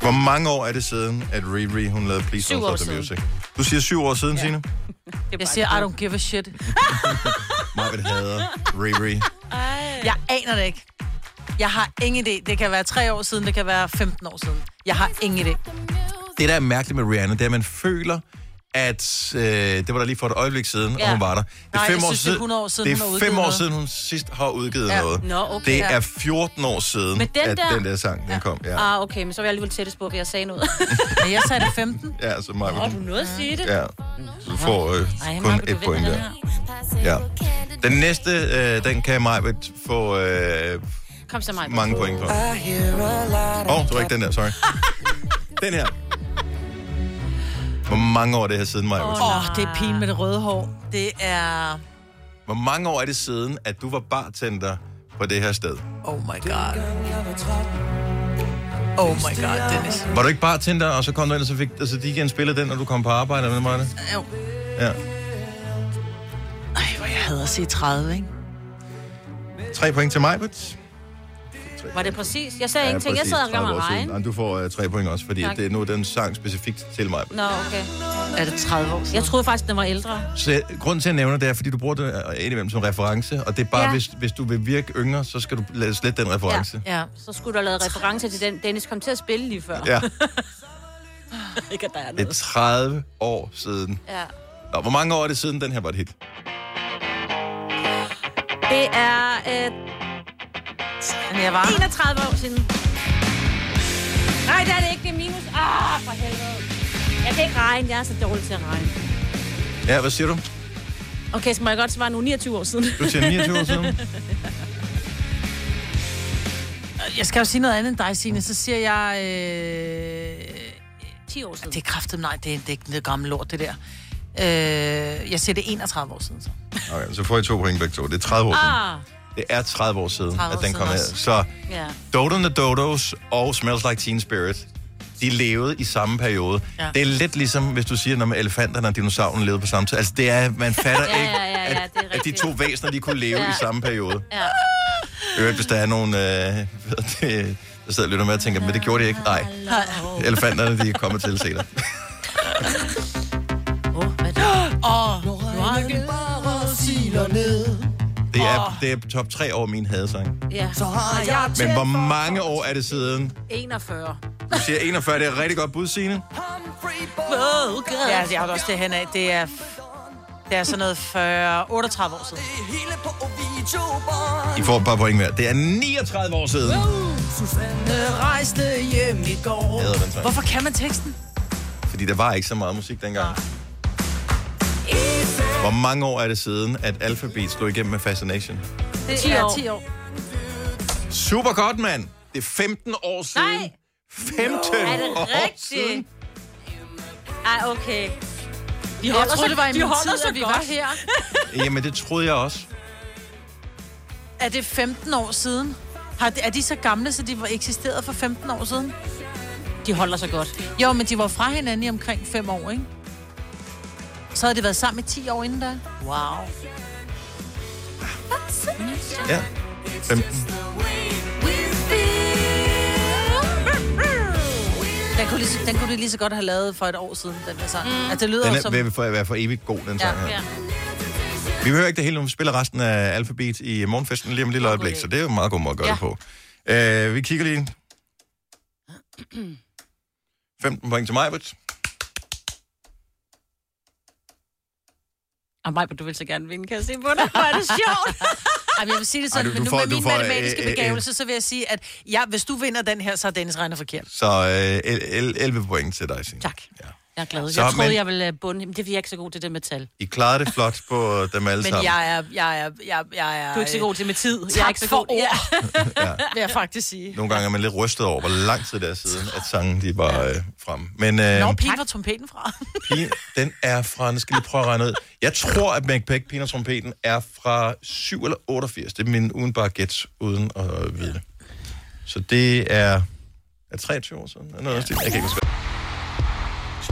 Speaker 1: Hvor mange år er det siden, at Riri, hun lavede Please Don't Stop the
Speaker 3: siden.
Speaker 1: Music? Du siger syv år siden, ja. Signe?
Speaker 2: Jeg siger, I don't give a shit.
Speaker 1: Vil hader Riri.
Speaker 2: Jeg aner det ikke. Jeg har ingen idé. Det kan være tre år siden, det kan være 15 år siden. Jeg har ingen idé.
Speaker 1: Det, der er mærkeligt med Rihanna, det er, at man føler, at øh, det var der lige for et øjeblik siden, ja.
Speaker 3: Ja.
Speaker 1: og hun var der. Det er
Speaker 2: Nej,
Speaker 1: fem
Speaker 2: jeg
Speaker 1: år
Speaker 2: synes, det er
Speaker 1: siden,
Speaker 2: 100 år siden,
Speaker 1: det
Speaker 2: hun
Speaker 1: er
Speaker 2: har
Speaker 1: fem år
Speaker 2: noget.
Speaker 1: siden, hun sidst har udgivet
Speaker 2: Ja.
Speaker 1: noget.
Speaker 3: Nå, okay.
Speaker 1: Det
Speaker 2: Ja.
Speaker 1: er 14 år siden,
Speaker 3: den
Speaker 1: at
Speaker 3: der-
Speaker 1: den der sang den kom. Ja,
Speaker 3: Ah, okay, men så var jeg alligevel tættest på, for jeg sagde noget.
Speaker 2: Men jeg sagde det 15.
Speaker 1: ja så mig.
Speaker 3: Åh, du nåede at sige det.
Speaker 1: Ja, så du får øh,
Speaker 3: Ej,
Speaker 1: kun
Speaker 3: du
Speaker 1: et point der. Ja. Den næste, øh, den kan mig få øh,
Speaker 3: Kom så mig.
Speaker 1: mange point for. Åh, oh, det var ikke den der, sorry. den her. Hvor mange år er det her siden, mig?
Speaker 2: Åh, oh, det er pigen med det røde hår. Det er...
Speaker 1: Hvor mange år er det siden, at du var bartender på det her sted?
Speaker 2: Oh my god. Oh my god, Dennis.
Speaker 1: Var du ikke bartender, og så kom du ind, og så fik altså, de igen spillet den, når du kom på arbejde, eller hvad var det?
Speaker 2: Jo.
Speaker 1: Ja.
Speaker 2: Ej, hvor jeg havde at sige 30, ikke?
Speaker 1: Tre point til mig, Britt.
Speaker 3: Var det præcis? Jeg sagde ingenting. Jeg sad og gav mig regn.
Speaker 1: Og du får uh, tre point også, fordi
Speaker 3: Tak.
Speaker 1: det er nu den sang specifikt til mig.
Speaker 3: Nå, okay.
Speaker 2: Er det 30 år siden?
Speaker 3: Jeg troede faktisk, den var ældre.
Speaker 1: Så jeg- grunden til, at jeg nævner det, er, fordi du bruger det øh, indimellem som reference, og det er bare, ja.
Speaker 3: Ja.
Speaker 1: hvis, hvis du vil virke yngre, så skal du lade slet den reference.
Speaker 2: Ja.
Speaker 3: Så skulle du have lavet reference til den, Dennis kom til at spille lige før.
Speaker 1: Ja,
Speaker 3: Ikke, at der er
Speaker 1: det er
Speaker 3: noget.
Speaker 1: 30 år siden.
Speaker 3: Ja.
Speaker 1: Nå, hvor mange år er det siden, den her var et hit?
Speaker 3: Det er øh,
Speaker 2: Men jeg var...
Speaker 3: 31 år siden. Nej, det er det ikke. Det er minus. Ah, for helvede. Jeg kan ikke regne. Jeg er så dårlig til at regne.
Speaker 1: Ja, hvad siger du?
Speaker 3: Okay, så må jeg godt svare nu 29 år siden.
Speaker 1: Du siger 29 år siden.
Speaker 2: Jeg skal jo sige noget andet end dig, Signe. Så siger jeg... Øh...
Speaker 3: 10 år siden.
Speaker 2: Det er kraftet nej, det er, det er ikke noget gammelt lort, det der. Øh, jeg siger det er 31 år siden, så.
Speaker 1: Okay, så får I to point begge to. Det er 30 år siden. Det er 30 år siden,
Speaker 2: 30
Speaker 1: at den kom her. Så
Speaker 3: ja.
Speaker 1: Dodo and the Dodos og Smells Like Teen Spirit, de levede i samme periode. Ja. Det er lidt ligesom, hvis du siger, når elefanterne og dinosaurerne levede på samme tid. Altså, det er, man fatter
Speaker 3: Ja,
Speaker 1: ikke,
Speaker 3: ja, ja, ja,
Speaker 1: at,
Speaker 3: er
Speaker 1: at de to væsener, de kunne leve
Speaker 3: Ja.
Speaker 1: i samme periode.
Speaker 3: ja.
Speaker 1: Øvrigt, hvis der er nogen, øh, ved det, der sidder og lytter med og tænker, men det gjorde de ikke. Nej, elefanterne, de er kommet til senere.
Speaker 3: Åh, hvad er det?
Speaker 2: Åh, nu
Speaker 1: Det er, det er top 3 over min hadesang.
Speaker 3: Ja.
Speaker 2: Så har jeg
Speaker 1: Men hvor mange år er det siden?
Speaker 3: 41.
Speaker 1: Du siger 41, det er et rigtig godt bud, Signe.
Speaker 2: Ja, jeg har også det hen af. Det er, det er sådan noget 40, 38 år siden.
Speaker 1: I får et par point mere. Det er 39 år siden.
Speaker 2: Susanne rejste hjem i går.
Speaker 1: Hader den sang.
Speaker 2: Hvorfor kan man teksten?
Speaker 1: Fordi der var ikke så meget musik dengang. Hvor mange år er det siden, at Alphabet slog igennem med Fascination?
Speaker 3: Det er
Speaker 2: 10 år. 10 år.
Speaker 1: Super godt, mand! Det er 15 år siden.
Speaker 3: Nej.
Speaker 1: 15
Speaker 3: Er det
Speaker 1: år siden.
Speaker 3: rigtigt? Ej, okay. De
Speaker 2: Jeg
Speaker 3: holder
Speaker 2: troede, det var i
Speaker 3: de
Speaker 2: min tid,
Speaker 3: så
Speaker 2: at vi
Speaker 3: godt.
Speaker 2: var her.
Speaker 1: Jamen, det troede jeg også.
Speaker 2: Er det 15 år siden? Har de, er de så gamle, så de var eksisteret for 15 år siden?
Speaker 3: De holder så godt.
Speaker 2: Jo, men de var fra hinanden i omkring 5 år, ikke? Så havde de været sammen i 10 år inden da. Wow.
Speaker 1: Ja. 15.
Speaker 2: Den kunne, lige, så- den kunne de lige så godt have lavet for et år siden, den der sang. Mm. Altså, det lyder
Speaker 1: Den
Speaker 2: jo
Speaker 1: er,
Speaker 2: som...
Speaker 1: vil for, være for evigt god, den sang her.
Speaker 3: Ja.
Speaker 1: Vi behøver ikke det hele, nu vi spiller resten af Alphabet i morgenfesten lige om et lille øjeblik, så det er jo en meget god måde at gøre
Speaker 3: Ja.
Speaker 1: det på. Uh, vi kigger lige. 15 point til mig,
Speaker 3: Og mig, du vil så gerne vinde, kan jeg se på dig. Hvor er det sjovt.
Speaker 2: Ej, men jeg vil sige det sådan,
Speaker 1: Ej,
Speaker 2: Ej,
Speaker 1: du-
Speaker 2: men
Speaker 1: du
Speaker 2: nu
Speaker 1: får-
Speaker 2: med
Speaker 1: du
Speaker 2: min
Speaker 1: får,
Speaker 2: matematiske
Speaker 1: øh, øh,
Speaker 2: begævelse, så vil jeg sige, at ja, hvis du vinder den her, så har Dennis regnet forkert.
Speaker 1: Så uh, 11 point til dig, Signe.
Speaker 3: Tak.
Speaker 1: Ja.
Speaker 3: Jeg er glad.
Speaker 1: Så,
Speaker 3: Jeg troede,
Speaker 1: men-
Speaker 3: jeg ville øh, bunde. Men det er fordi, jeg er ikke så god til det med tal.
Speaker 1: I klarede det flot på dem alle
Speaker 2: Men
Speaker 1: sammen.
Speaker 2: jeg er, jeg er, jeg, jeg er...
Speaker 3: Du er ikke så god til med tid. Jeg er
Speaker 2: Tak
Speaker 3: ikke så
Speaker 2: for
Speaker 3: god.
Speaker 2: ord,
Speaker 1: Ja.
Speaker 2: vil jeg faktisk sige.
Speaker 1: Nogle gange er man lidt rystet over, hvor lang tid det er siden, at sangen de var øh, frem. Men øh,
Speaker 2: Når pigen var trompeten fra.
Speaker 1: pigen, den er fra, nu skal lige prøve at regne ud. Jeg tror, at Macbeth, Pina Trompeten, er fra 7 eller 88. Det er min udenbare gæt, uden at vide det. Så det er, er 23 år siden. Er noget ja. Jeg kan ikke huske.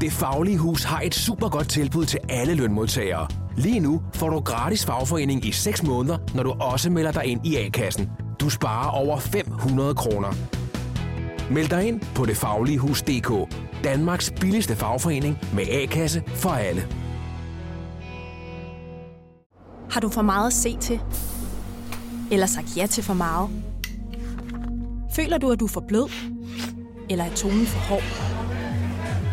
Speaker 6: Det Faglige Hus har et super godt tilbud til alle lønmodtagere. Lige nu får du gratis fagforening i 6 måneder, når du også melder dig ind i A-kassen. Du sparer over 500 kroner. Meld dig ind på detfagligehus.dk. Danmarks billigste fagforening med A-kasse for alle.
Speaker 7: Har du for meget at se til? Eller sagt ja til for meget? Føler du, at du er for blød? Eller er tonen for hård?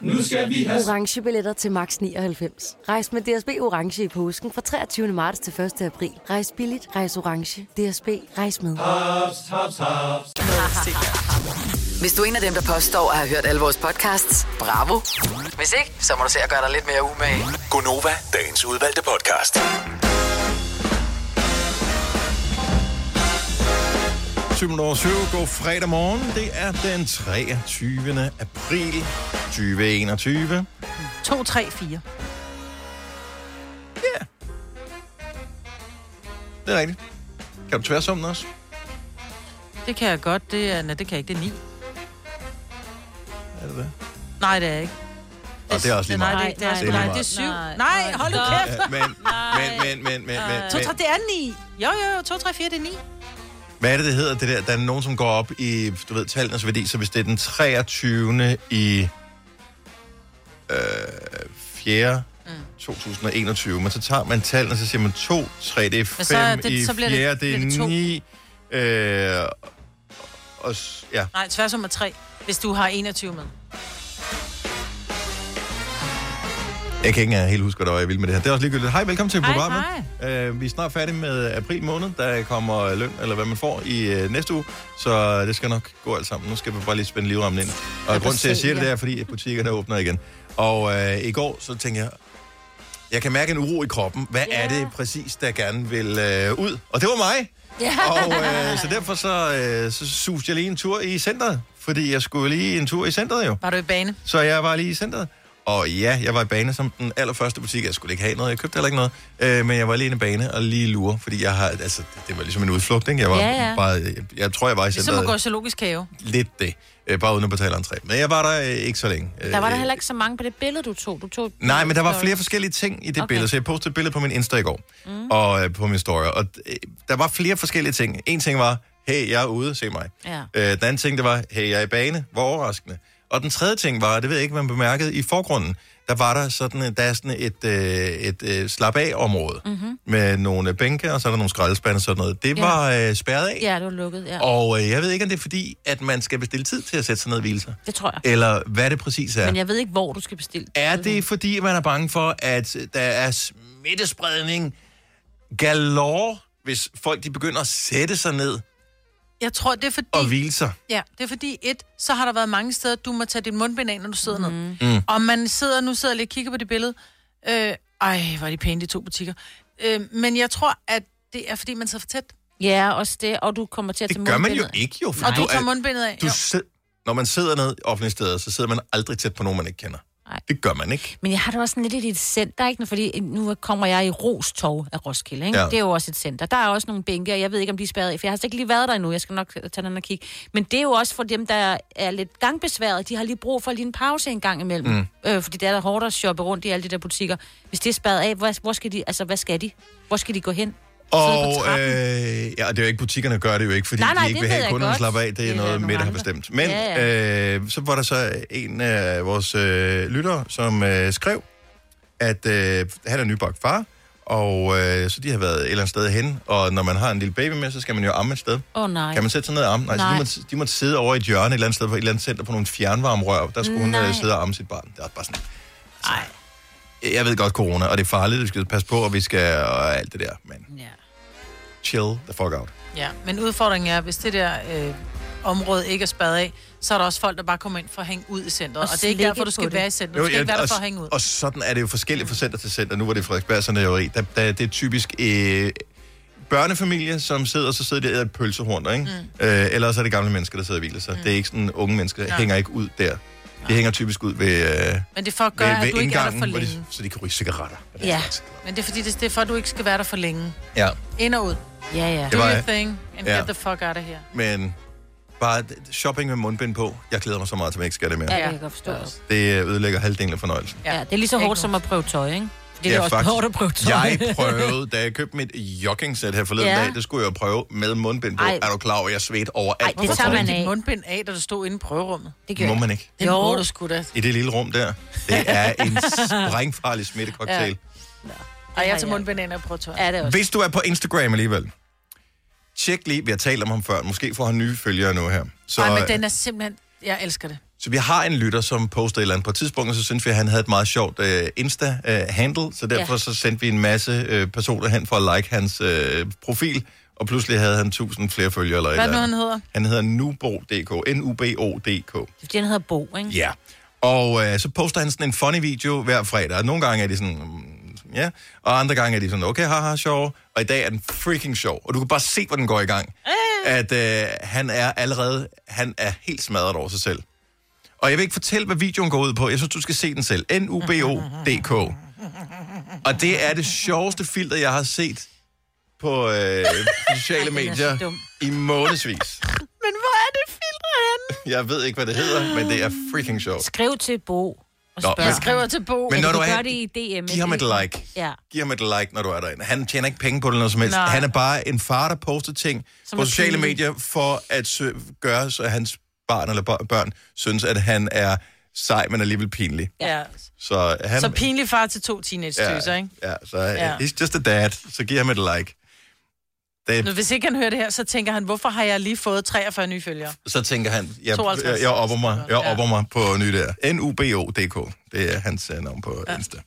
Speaker 8: Nu skal vi have...
Speaker 9: orange billetter til max 99. Rejs med DSB orange i påsken fra 23. marts til 1. april. Rejs billigt, rejs orange. DSB rejs med.
Speaker 8: Haps, haps, haps.
Speaker 4: Hvis du er en af dem, der påstår at have hørt alle vores podcasts, bravo. Hvis ikke, så må du se at gøre dig lidt mere umage.
Speaker 5: Gonova, dagens udvalgte podcast.
Speaker 1: 7 over 7. God fredag morgen. Det er den 23. april 2021.
Speaker 2: 2, 3, 4.
Speaker 1: Ja. det er rigtigt. Kan du tværsum den også?
Speaker 2: Det kan jeg godt. Det er, nej, det kan jeg ikke. Det er 9.
Speaker 1: Er det det?
Speaker 2: Nej, det er ikke.
Speaker 1: Og det er også lige
Speaker 2: Nej,
Speaker 1: meget.
Speaker 2: det, er- det er,
Speaker 1: Det er
Speaker 2: nej, det er 7.
Speaker 1: meget.
Speaker 2: Nej, hold nu kæft.
Speaker 1: Ja, men, men, men, men, men, men,
Speaker 2: 2, 3,
Speaker 1: men,
Speaker 2: det er 9. Jo, jo, jo. 2, 3, 4, det er 9.
Speaker 1: hvad er det, det hedder? Det der? Der er nogen, som går op i, du ved, tallenes værdi, så hvis det er den 23. i øh, 4. Mm. 2021, men så tager man tallene, og så siger man 2, 3, det er 5,
Speaker 2: Men så det-
Speaker 1: i
Speaker 2: så bliver det-
Speaker 1: 4, det,
Speaker 2: det
Speaker 1: er
Speaker 2: to.
Speaker 1: 9, øh, og, s- ja.
Speaker 2: Nej, tværsum er 3, hvis du har 21 med.
Speaker 1: Jeg kan ikke engang helt huske, hvad der var, jeg ville med det her. Det er også ligegyldigt. Hej, velkommen til
Speaker 2: Hej,
Speaker 1: programmet. Uh, vi er snart færdige med april måned. Der kommer løn, eller hvad man får, i uh, næste uge. Så det skal nok gå alt sammen. Nu skal vi bare lige spænde livrammen ind. Og grund til, at jeg siger det, det er, fordi butikkerne åbner igen. Og uh, i går, så tænkte jeg, jeg kan mærke en uro i kroppen. Hvad er det præcis, der gerne vil uh, ud? Og det var mig.
Speaker 2: Ja.
Speaker 1: Og uh, så derfor så, uh, så suste jeg lige en tur i centret. Fordi jeg skulle lige en tur i centret jo.
Speaker 2: Var du i bane?
Speaker 1: Så jeg var lige i centret. Og ja, jeg var i bane som den allerførste butik. Jeg skulle ikke have noget, jeg købte heller ikke noget. Øh, men jeg var lige i bane og lige lure, fordi jeg har, altså, det, var ligesom en udflugt, ikke? Jeg var
Speaker 2: Ja, ja.
Speaker 1: bare, jeg, jeg tror, jeg var i
Speaker 2: Ligesom
Speaker 1: centret
Speaker 2: at gå i zoologisk have.
Speaker 1: lidt det. Øh, bare uden at betale entré. Men jeg var der øh, ikke så længe.
Speaker 3: Der var der
Speaker 1: Øh,
Speaker 3: heller ikke så mange på det billede, du tog. Du tog
Speaker 1: Nej, men der var flere forskellige ting i det okay. billede, så jeg postede et billede på min Insta i går, mm. og øh, på min story, og øh, der var flere forskellige ting. En ting var, hey, jeg er ude, se mig.
Speaker 3: Ja.
Speaker 1: Øh, den anden ting, det var, hey, jeg er i bane, hvor overraskende. Og den tredje ting var, det ved jeg ikke, man bemærkede, i forgrunden, der var der sådan, der er sådan et, øh, et øh, slap af område
Speaker 3: Mhm.
Speaker 1: med nogle bænke, og så er der nogle skraldespande og sådan noget. Det
Speaker 3: Ja.
Speaker 1: var øh, spærret af.
Speaker 3: Ja, det var lukket, ja.
Speaker 1: Og øh, jeg ved ikke, om det er fordi, at man skal bestille tid til at sætte sig ned og hvile sig.
Speaker 3: Det tror jeg.
Speaker 1: Eller hvad det præcis er.
Speaker 3: Men jeg ved ikke, hvor du skal bestille.
Speaker 1: Er det fordi, man er bange for, at der er smittespredning galore, hvis folk de begynder at sætte sig ned
Speaker 2: Jeg tror, det er fordi...
Speaker 1: og hvile sig?
Speaker 2: Ja, det er fordi, et, så har der været mange steder, du må tage dit mundbind af, når du sidder mm. ned.
Speaker 1: Mm.
Speaker 2: Og man sidder, nu sidder jeg lige og kigger på det billede. Øh, ej, hvor er de pæne, de to butikker. Øh, men jeg tror, at det er fordi, man sidder for tæt.
Speaker 3: Ja, også det, og du kommer til at
Speaker 1: Det
Speaker 3: tage
Speaker 1: gør man jo
Speaker 3: mundbindet af.
Speaker 1: ikke, jo.
Speaker 2: Og du tager mundbindet af.
Speaker 1: Du
Speaker 2: jo.
Speaker 1: sid, når man sidder ned i offentlige steder, så sidder man aldrig tæt på nogen, man ikke kender.
Speaker 3: Nej.
Speaker 1: Det gør man ikke.
Speaker 3: Men jeg har det også sådan lidt i et center, ikke? Fordi nu kommer jeg i Rostov af Roskilde, ikke?
Speaker 1: Ja.
Speaker 3: Det er jo også et center. Der er også nogle bænke, og jeg ved ikke, om de er spærret af, for jeg har slet ikke lige været der endnu. Jeg skal nok tage den og kigge. Men det er jo også for dem, der er lidt gangbesværet. De har lige brug for lige en pause en gang imellem.
Speaker 1: Mm.
Speaker 3: Øh, fordi det er der hårdt at shoppe rundt i alle de der butikker. Hvis det er spærret af, hvor, hvor skal de, altså hvad skal de? Hvor skal de gå hen?
Speaker 1: Og øh, ja, det er jo ikke, butikkerne gør det jo ikke, fordi
Speaker 3: Nej, nej,
Speaker 1: de ikke vil have kunderne
Speaker 3: godt.
Speaker 1: slappe af. Det er noget, Mette har
Speaker 3: andre.
Speaker 1: bestemt. Men
Speaker 3: Ja,
Speaker 1: Øh, så var der så en af vores øh, lyttere, som øh, skrev, at øh, han er nybagt far, og øh, så de har været et eller andet sted hen, og når man har en lille baby med, så skal man jo amme et sted.
Speaker 3: Åh oh, nej.
Speaker 1: Kan man sætte sig ned og amme? Nej, Nej. Så de, måtte, de måtte sidde over i et hjørne et eller andet sted på et eller andet center på nogle fjernvarmerør. Der skulle hun
Speaker 3: Nej.
Speaker 1: øh, sidde og amme sit barn. Det er bare sådan... Nej. Jeg ved godt corona, og det er farligt, vi skal passe på, og vi skal og alt det der, men
Speaker 2: Ja.
Speaker 1: chill the fuck out.
Speaker 2: Ja, men udfordringen er, hvis det der øh, område ikke er spadet af, så er der også folk, der bare kommer ind for at hænge ud i centret. Og,
Speaker 3: Og
Speaker 2: det er ikke derfor, du skal
Speaker 3: det.
Speaker 2: være i centret. Du skal ikke være der
Speaker 1: og,
Speaker 2: for at hænge ud.
Speaker 1: og sådan er det jo forskelligt fra center til center. Nu var det Frederiksberg Saneri. Der, der, det er typisk øh, børnefamilie, som sidder, og så sidder de og æder et pølsehorn, ikke? Mm. Øh, ellers er det gamle mennesker, der sidder og hviler sig. Mm. Det er ikke sådan, unge mennesker.
Speaker 2: Nej.
Speaker 1: hænger ikke ud der. De hænger typisk ud ved, øh,
Speaker 2: Men det er for at
Speaker 1: ved,
Speaker 2: gøre,
Speaker 1: ved
Speaker 2: at du ikke er der for længe.
Speaker 1: de, så de kan ryge cigaretter.
Speaker 2: Ja, men det er fordi, det, det er for, at du ikke skal være der for længe.
Speaker 1: Ja,
Speaker 2: Ind og ud.
Speaker 3: Ja, ja.
Speaker 1: Det
Speaker 2: Do
Speaker 1: var-
Speaker 2: your thing, and
Speaker 1: Ja.
Speaker 2: get the fuck out of here.
Speaker 1: men bare shopping med mundbind på. Jeg glæder mig så meget til, at jeg ikke skal det mere.
Speaker 3: Ja, det kan jeg godt forstå.
Speaker 1: Det øh, ødelægger halvdelen af fornøjelsen.
Speaker 3: Ja, det er lige så hårdt som at prøve tøj, ikke? Det er
Speaker 1: Ja,
Speaker 3: også
Speaker 1: faktisk.
Speaker 3: hårdt at prøve tøj.
Speaker 1: Jeg prøvede, da jeg købte mit joggingsæt her forleden
Speaker 3: Ja.
Speaker 1: dag, det skulle jeg jo prøve med mundbind på.
Speaker 3: Ej.
Speaker 1: Er du klar over, at jeg svedte over alt?
Speaker 3: det tager man af.
Speaker 2: mundbind af, da du stod inde i prøverummet.
Speaker 3: Det
Speaker 1: Det må man ikke.
Speaker 2: Det må du sgu da.
Speaker 1: I det lille rum der. Det er en sprængfarlig smittecocktail.
Speaker 2: Ja. Ej, jeg tager mundbind når jeg prøver tøj.
Speaker 3: Ja, det er også.
Speaker 1: Hvis du er på Instagram alligevel, tjek lige, vi har talt om ham før, måske får han nye følgere nu her. Så,
Speaker 2: Nej, men den er simpelthen... Jeg elsker det.
Speaker 1: så vi har en lytter, som postede et eller andet på et tidspunkt, og så synes vi, at han havde et meget sjovt uh, Insta-handle, så derfor
Speaker 2: Ja.
Speaker 1: så sendte vi en masse uh, personer hen for at like hans uh, profil, og pludselig havde han 1000 flere følgere. Eller
Speaker 2: Hvad er det nu, han hedder?
Speaker 1: Han hedder Nubo.dk. N-U-B-O-D-K.
Speaker 3: Det er fordi, han hedder Bo, ikke?
Speaker 1: Ja. Og øh, så poster han sådan en funny video hver fredag. Og nogle gange er de sådan, mm, ja. Og andre gange er de sådan, okay, haha, sjov. Og i dag er den freaking sjov. Og du kan bare se, hvor den går i gang. At øh, han er allerede, han er helt smadret over sig selv. Og jeg vil ikke fortælle, hvad videoen går ud på. Jeg synes, du skal se den selv. N-U-B-O-D-K. Og det er det sjoveste filter, jeg har set på øh, sociale medier i månedsvis.
Speaker 2: Men hvor er det filtret henne?
Speaker 1: Jeg ved ikke, hvad det hedder, men det er freaking sjovt.
Speaker 3: Skriv til Bo
Speaker 1: Nå, men-
Speaker 2: Jeg skriver til Bo.
Speaker 1: Men når
Speaker 3: du
Speaker 1: du er-
Speaker 3: det i DM.
Speaker 1: Giv ham et like.
Speaker 3: Ja.
Speaker 1: Giv ham et like, når du er derinde. Han tjener ikke penge på det eller noget som helst.
Speaker 2: Nej.
Speaker 1: Han er bare en far, der poster ting
Speaker 2: Som
Speaker 1: på sociale
Speaker 2: pinlige.
Speaker 1: medier for at sø- gøre, så hans barn eller bør- børn synes, at han er sej, men alligevel pinlig.
Speaker 2: Ja.
Speaker 1: Så han...
Speaker 2: Så pinlig far til to teenage-tøser, ikke?
Speaker 1: Ja, så
Speaker 2: Ja.
Speaker 1: ja. he's just a dad. Så giv ham et like. Det,
Speaker 2: Nu, hvis ikke han hører det her, så tænker han, hvorfor har jeg lige fået 43 nye følgere?
Speaker 1: så tænker han, jeg,
Speaker 2: 52.
Speaker 1: jeg, opper mig, jeg opper mig på ny der. N-U-B-O-D-K. Det er hans uh, navn på ja. Insta.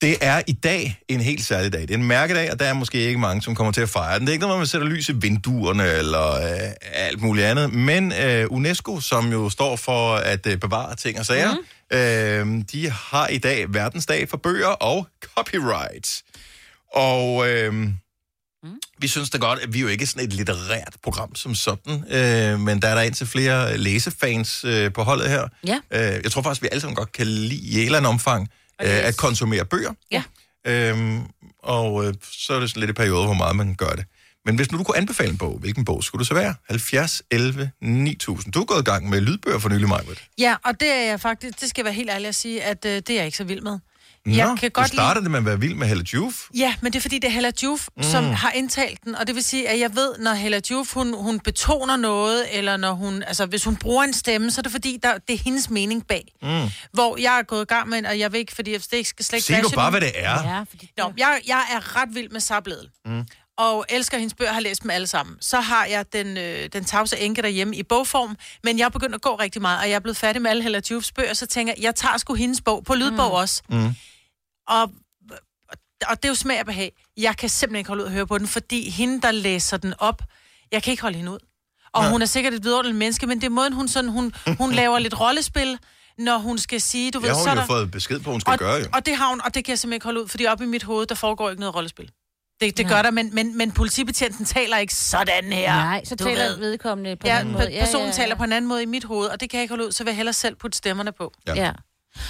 Speaker 1: Det er i dag en helt særlig dag. Det er en mærkedag, og der er måske ikke mange, som kommer til at fejre den. Det er ikke noget, man sætter lys i vinduerne eller øh, alt muligt andet. Men øh, UNESCO, som jo står for at øh, bevare ting og sager, mm. øh, de har i dag verdensdag for bøger og copyright. Og øh, mm. vi synes da godt, at vi er jo ikke sådan et litterært program som sådan, øh, men der er der indtil flere læsefans øh, på holdet her.
Speaker 3: Ja.
Speaker 1: Øh, jeg tror faktisk, vi alle sammen godt kan lide i et eller andet omfang øh, at konsumere bøger.
Speaker 3: Ja.
Speaker 1: Øhm, og øh, så er det sådan lidt i perioder, hvor meget man gør det. Men hvis nu du kunne anbefale en bog, hvilken bog skulle det så være? 70, 11, 9000. Du er gået i gang med lydbøger for nylig, Majbert.
Speaker 2: Ja, og det er jeg faktisk, det skal jeg være helt ærlig at sige, at øh, det er jeg ikke så vild med.
Speaker 1: Nå,
Speaker 2: jeg kan godt
Speaker 1: så startede det med at være vild med Hella Juf.
Speaker 2: Ja, men det er fordi, det er Hella Juf, mm. som har indtalt den, og det vil sige, at jeg ved, når Hella Juf, hun, hun betoner noget, eller når hun, altså hvis hun bruger en stemme, så er det fordi, der, det er hendes mening bag.
Speaker 1: Mm.
Speaker 2: Hvor jeg er gået i gang med, og jeg ved ikke, fordi jeg det ikke skal slet ikke
Speaker 1: Sig nu bare, hvad det er.
Speaker 3: Ja, fordi...
Speaker 2: Nå, jeg, jeg er ret vild med Sabledel.
Speaker 1: Mm.
Speaker 2: Og elsker hendes bøger, har læst dem alle sammen. Så har jeg den, øh, den tavse enke derhjemme i bogform, men jeg er begyndt at gå rigtig meget, og jeg er blevet færdig med alle Hella Jufs bøger, så tænker jeg, jeg tager sgu hendes bog på lydbog mm. også.
Speaker 1: Mm.
Speaker 2: Og, og det er jo smag og behag. Jeg kan simpelthen ikke holde ud at høre på den, fordi hende, der læser den op, jeg kan ikke holde hende ud. Og
Speaker 1: Nej.
Speaker 2: hun er sikkert et vidunderligt menneske, men det er måden, hun, sådan, hun, hun laver lidt rollespil, når hun skal sige, du ved,
Speaker 1: har
Speaker 2: så
Speaker 1: hun
Speaker 2: er
Speaker 1: jo
Speaker 2: der...
Speaker 1: fået besked på, hun skal
Speaker 2: og,
Speaker 1: gøre jo.
Speaker 2: Og det har hun, og det kan jeg simpelthen ikke holde ud, fordi op i mit hoved, der foregår ikke noget rollespil. Det, det gør der, men, men, men politibetjenten taler ikke sådan her.
Speaker 3: Nej, så
Speaker 2: Du
Speaker 3: taler
Speaker 2: ved.
Speaker 3: vedkommende på en
Speaker 2: Ja,
Speaker 3: anden måde.
Speaker 2: pe- personen taler på en anden måde i mit hoved, og det kan jeg ikke holde ud, så vil jeg hellere selv putte stemmerne på.
Speaker 1: Ja.
Speaker 3: Ja.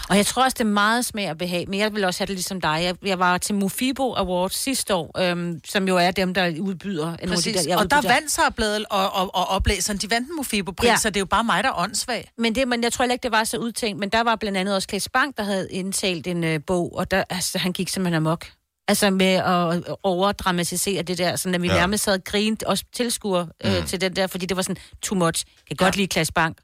Speaker 3: Og jeg tror også, det er meget smag og behag, men jeg vil også have det ligesom dig. Jeg, jeg var til Mofibo Awards sidste år, øhm, som jo er dem, der udbyder... nogle af de
Speaker 2: Præcis.
Speaker 3: der, jeg
Speaker 2: og der
Speaker 3: udbyder.
Speaker 2: vandt sig bladet og, og, og oplæseren, de vandt en Mofibo-pris,
Speaker 3: Ja.
Speaker 2: ja. så det er jo bare mig, der er åndssvag.
Speaker 3: Men, det, men jeg tror ikke, det var så udtænkt. Men der var blandt andet også Klaas Bang, der havde indtalt en øh, bog, og der, altså, han gik simpelthen amok. Altså med at overdramatisere det der, sådan at vi
Speaker 1: Ja.
Speaker 3: ja. nærmest sad og grinte, også tilskuer øh,
Speaker 1: Mm.
Speaker 3: til den der, fordi det var sådan too much. Jeg kan godt lide Klaas Bang.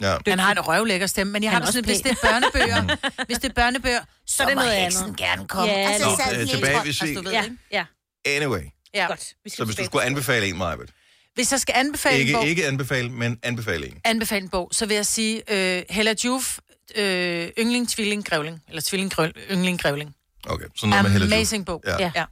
Speaker 1: Ja.
Speaker 2: Han har en røvlækker stemme, men jeg
Speaker 3: Han
Speaker 2: har
Speaker 3: er
Speaker 2: sådan,
Speaker 3: også
Speaker 2: hvis det er børnebøger, hvis det er børnebøger, så, så
Speaker 3: er det
Speaker 2: må
Speaker 3: noget
Speaker 2: heksen
Speaker 3: andet.
Speaker 2: gerne komme.
Speaker 3: Ja,
Speaker 2: altså,
Speaker 1: Nå, øh,
Speaker 2: den
Speaker 1: tilbage, vi-
Speaker 2: altså, ved,
Speaker 3: Ja, ja.
Speaker 1: Anyway,
Speaker 2: ja.
Speaker 3: Godt. Vi skal
Speaker 1: så hvis du skulle anbefale en, Majbert.
Speaker 2: Hvis jeg skal anbefale
Speaker 1: Ikke,
Speaker 2: en bog,
Speaker 1: ikke anbefale, men anbefale en.
Speaker 2: anbefale en bog, så vil jeg sige øh, Hella Juf, øh, Yngling, Tvilling, Grævling, eller Tvilling, Grøl, Yngling, Grævling.
Speaker 1: Okay, sådan noget med Hella Juf.
Speaker 2: Amazing bog.
Speaker 1: Ja.
Speaker 2: Ja. ja.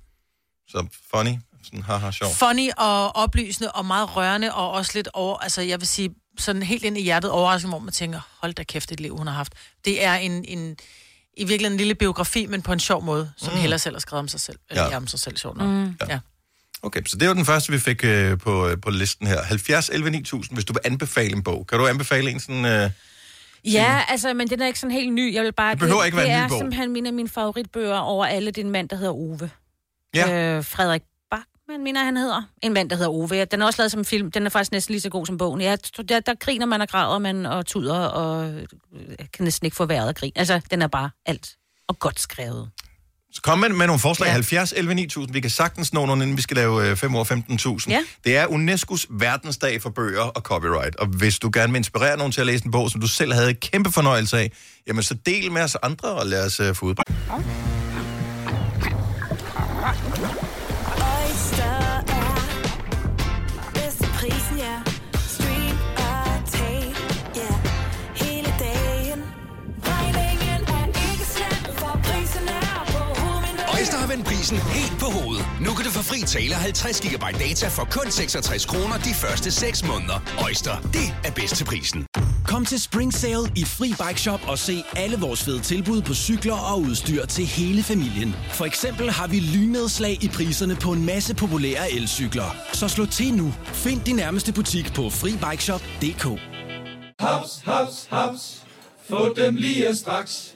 Speaker 1: Så funny, sådan haha sjov.
Speaker 2: Funny og oplysende og meget rørende, og også lidt over, altså jeg vil sige, sådan helt ind i hjertet overraskende, hvor man tænker, hold da kæft, et liv, hun har haft. Det er en, en i virkeligheden en lille biografi, men på en sjov måde, som
Speaker 1: Mm.
Speaker 2: Heller selv har skrevet om sig selv. Eller
Speaker 1: Ja.
Speaker 2: om sig selv, sjovt nok.
Speaker 3: Mm.
Speaker 2: Ja. ja.
Speaker 1: Okay, så det var den første, vi fik øh, på, øh, på listen her. 70 11 9000, hvis du vil anbefale en bog. Kan du anbefale en sådan... Øh,
Speaker 3: Ja, altså, men den er ikke sådan helt ny. Jeg vil bare...
Speaker 1: Det behøver ikke være
Speaker 3: det
Speaker 1: en ny
Speaker 3: er
Speaker 1: bog.
Speaker 3: simpelthen mine af mine favoritbøger over alle. Det er en mand, der hedder Ove.
Speaker 1: Ja.
Speaker 3: Øh, Frederik Bachmann, mener jeg, han hedder. En mand, der hedder Ove. Den er også lavet som film. Den er faktisk næsten lige så god som bogen. Ja, der, der griner man og græder man og tuder og øh, kan næsten ikke få vejret af grin. Altså, den er bare alt. Og godt skrevet.
Speaker 1: så kom med, med nogle forslag. Ja. 70 11 9000. Vi kan sagtens nå nogle, inden vi skal lave øh, 5 år 15.000.
Speaker 3: Ja.
Speaker 1: Det er UNESCO's verdensdag for bøger og copyright. Og hvis du gerne vil inspirere nogen til at læse en bog, som du selv havde kæmpe fornøjelse af, jamen så del med os andre og lad os øh, få ud.
Speaker 10: Oyster er
Speaker 11: vendt prisen helt på hovedet. Nu kan du få fri tale 50 GB data for kun 66 kroner de første 6 måneder. Øjster, det er bedst til prisen.
Speaker 12: Kom til Spring Sale i Fri Bike Shop og se alle vores fede tilbud på cykler og udstyr til hele familien. For eksempel har vi lynedslag i priserne på en masse populære elcykler. Så slå til nu. Find din nærmeste butik på FriBikeShop.dk
Speaker 8: Haps, haps, haps. Få dem lige straks.